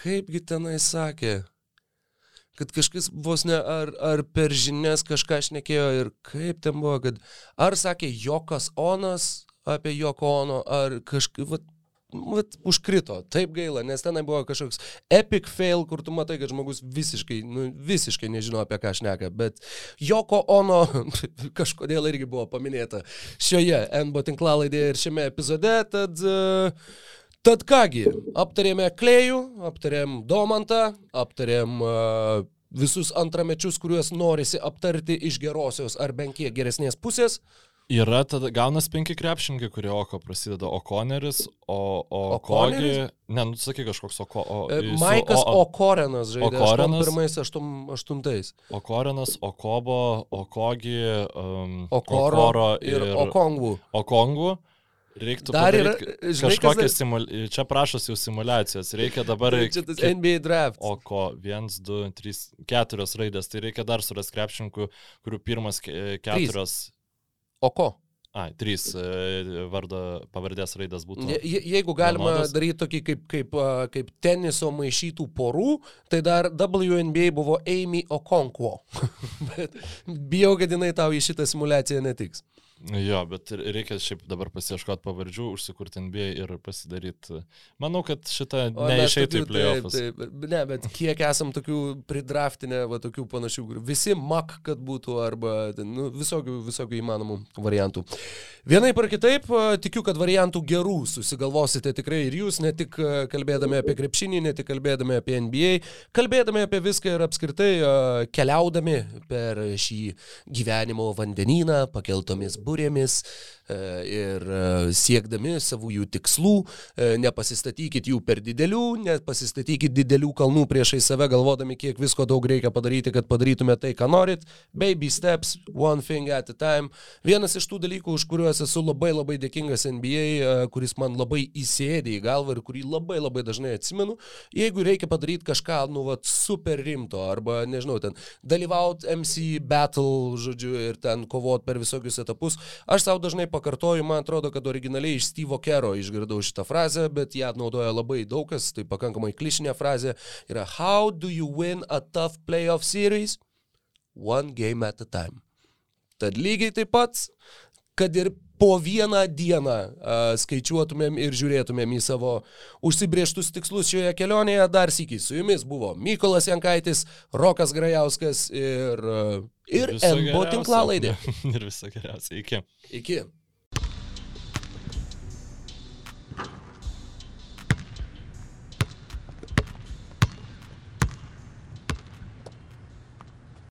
Kaipgi tenai sakė? Kad kažkas vos ne ar, ar per žinias kažką šnekėjo ir kaip ten buvo, kad ar sakė Jokas Onas apie Joko Ono, ar kažkaip, vat, vat, užkrito. Taip gaila, nes tenai buvo kažkoks epic fail, kur tu matai, kad žmogus visiškai, nu, visiškai nežino apie ką šneka, bet Joko Ono kažkodėl irgi buvo paminėta šioje NBO tinklalaidėje ir šiame epizode, tad, e, tad kągi, aptarėme Klėjų, aptarėm Domantą, aptarėm e, visus antramečius, kuriuos norisi aptarti iš gerosios ar bent kiek geresnės pusės. Yra tada gaunas penki krepšininkai, kurie Oko prasideda Okoneris, o, o Okoneris? Kogi... Ne, nu, sakai kažkoks Oko... O, E, Maikas o, o, Okorenas žaidė Okorenas? 81 aštuntais. Okorenas, Okobo, Okogi, um, Okoro Okoro ir Okongų. Okongų. Reiktų Dar yra, dar- simulaciją. Čia prašosi jau simulacijos. Reikia dabar... Čia tas NBA draft. Oko, viens, du, trys, keturios raidės. Tai reikia dar surasti krepšininkų, kurių pirmas ke- keturios... Oko. Ai, trys e, vardo pavardės raidės būtų. Je, je- jeigu galima Vienodas? daryti tokį kaip, kaip, kaip teniso maišytų porų, tai dar WNBA buvo Amy Okonkwo. Bet bijau, kad jinai tau į šitą simulaciją netiks. Jo, bet reikia šiaip dabar pasieškoti pavardžių, užsikurti NBA ir pasidaryti. Manau, kad šitą neišeitų į playoffs. Taip, taip, ne, bet kiek esam tokių pridraftinę, va tokių panašių, visi mak, kad būtų, arba nu, visokių, visokių įmanomų variantų. Vienaip ar kitaip, tikiu, kad variantų gerų susigalvosite tikrai ir jūs, ne tik kalbėdami apie krepšinį, ne tik kalbėdami apie NBA, kalbėdami apie viską ir apskritai keliaudami per šį gyvenimo vandenyną, pakeltomis burėmis e, ir e, siekdami savųjų tikslų, e, nepasistatykit jų per didelių, nepasistatykit didelių kalnų priešai save, galvodami, kiek visko daug reikia padaryti, kad padarytumėte tai, ką norit. Baby steps, one thing at a time. Vienas iš tų dalykų, už kuriuos esu labai labai dėkingas NBA, e, kuris man labai įsėdė į galvą ir kurį labai labai dažnai atsimenu, jeigu reikia padaryti kažką, nu, vat, super rimto, arba, nežinau, ten dalyvauti MC battle, žodžiu, ir ten kovoti per visokius etapus, aš savo dažnai pakartoju, man atrodo, kad originaliai iš Steve'o Kero išgirdau šitą frazę, bet ją naudoja labai daug kas, tai pakankamai klišinė frazė, yra How do you win a tough playoff series? One game at a time. Tad lygiai taip pat, kad ir po vieną dieną a, skaičiuotumėm ir žiūrėtumėm į savo užsibrieštus tikslus šioje kelionėje, dar sėkiai su jumis buvo Mykolas Jankaitis, Rokas Grajauskas ir, a, ir geriausio. tinklalaidė. ir viso geriausio. Iki. Iki.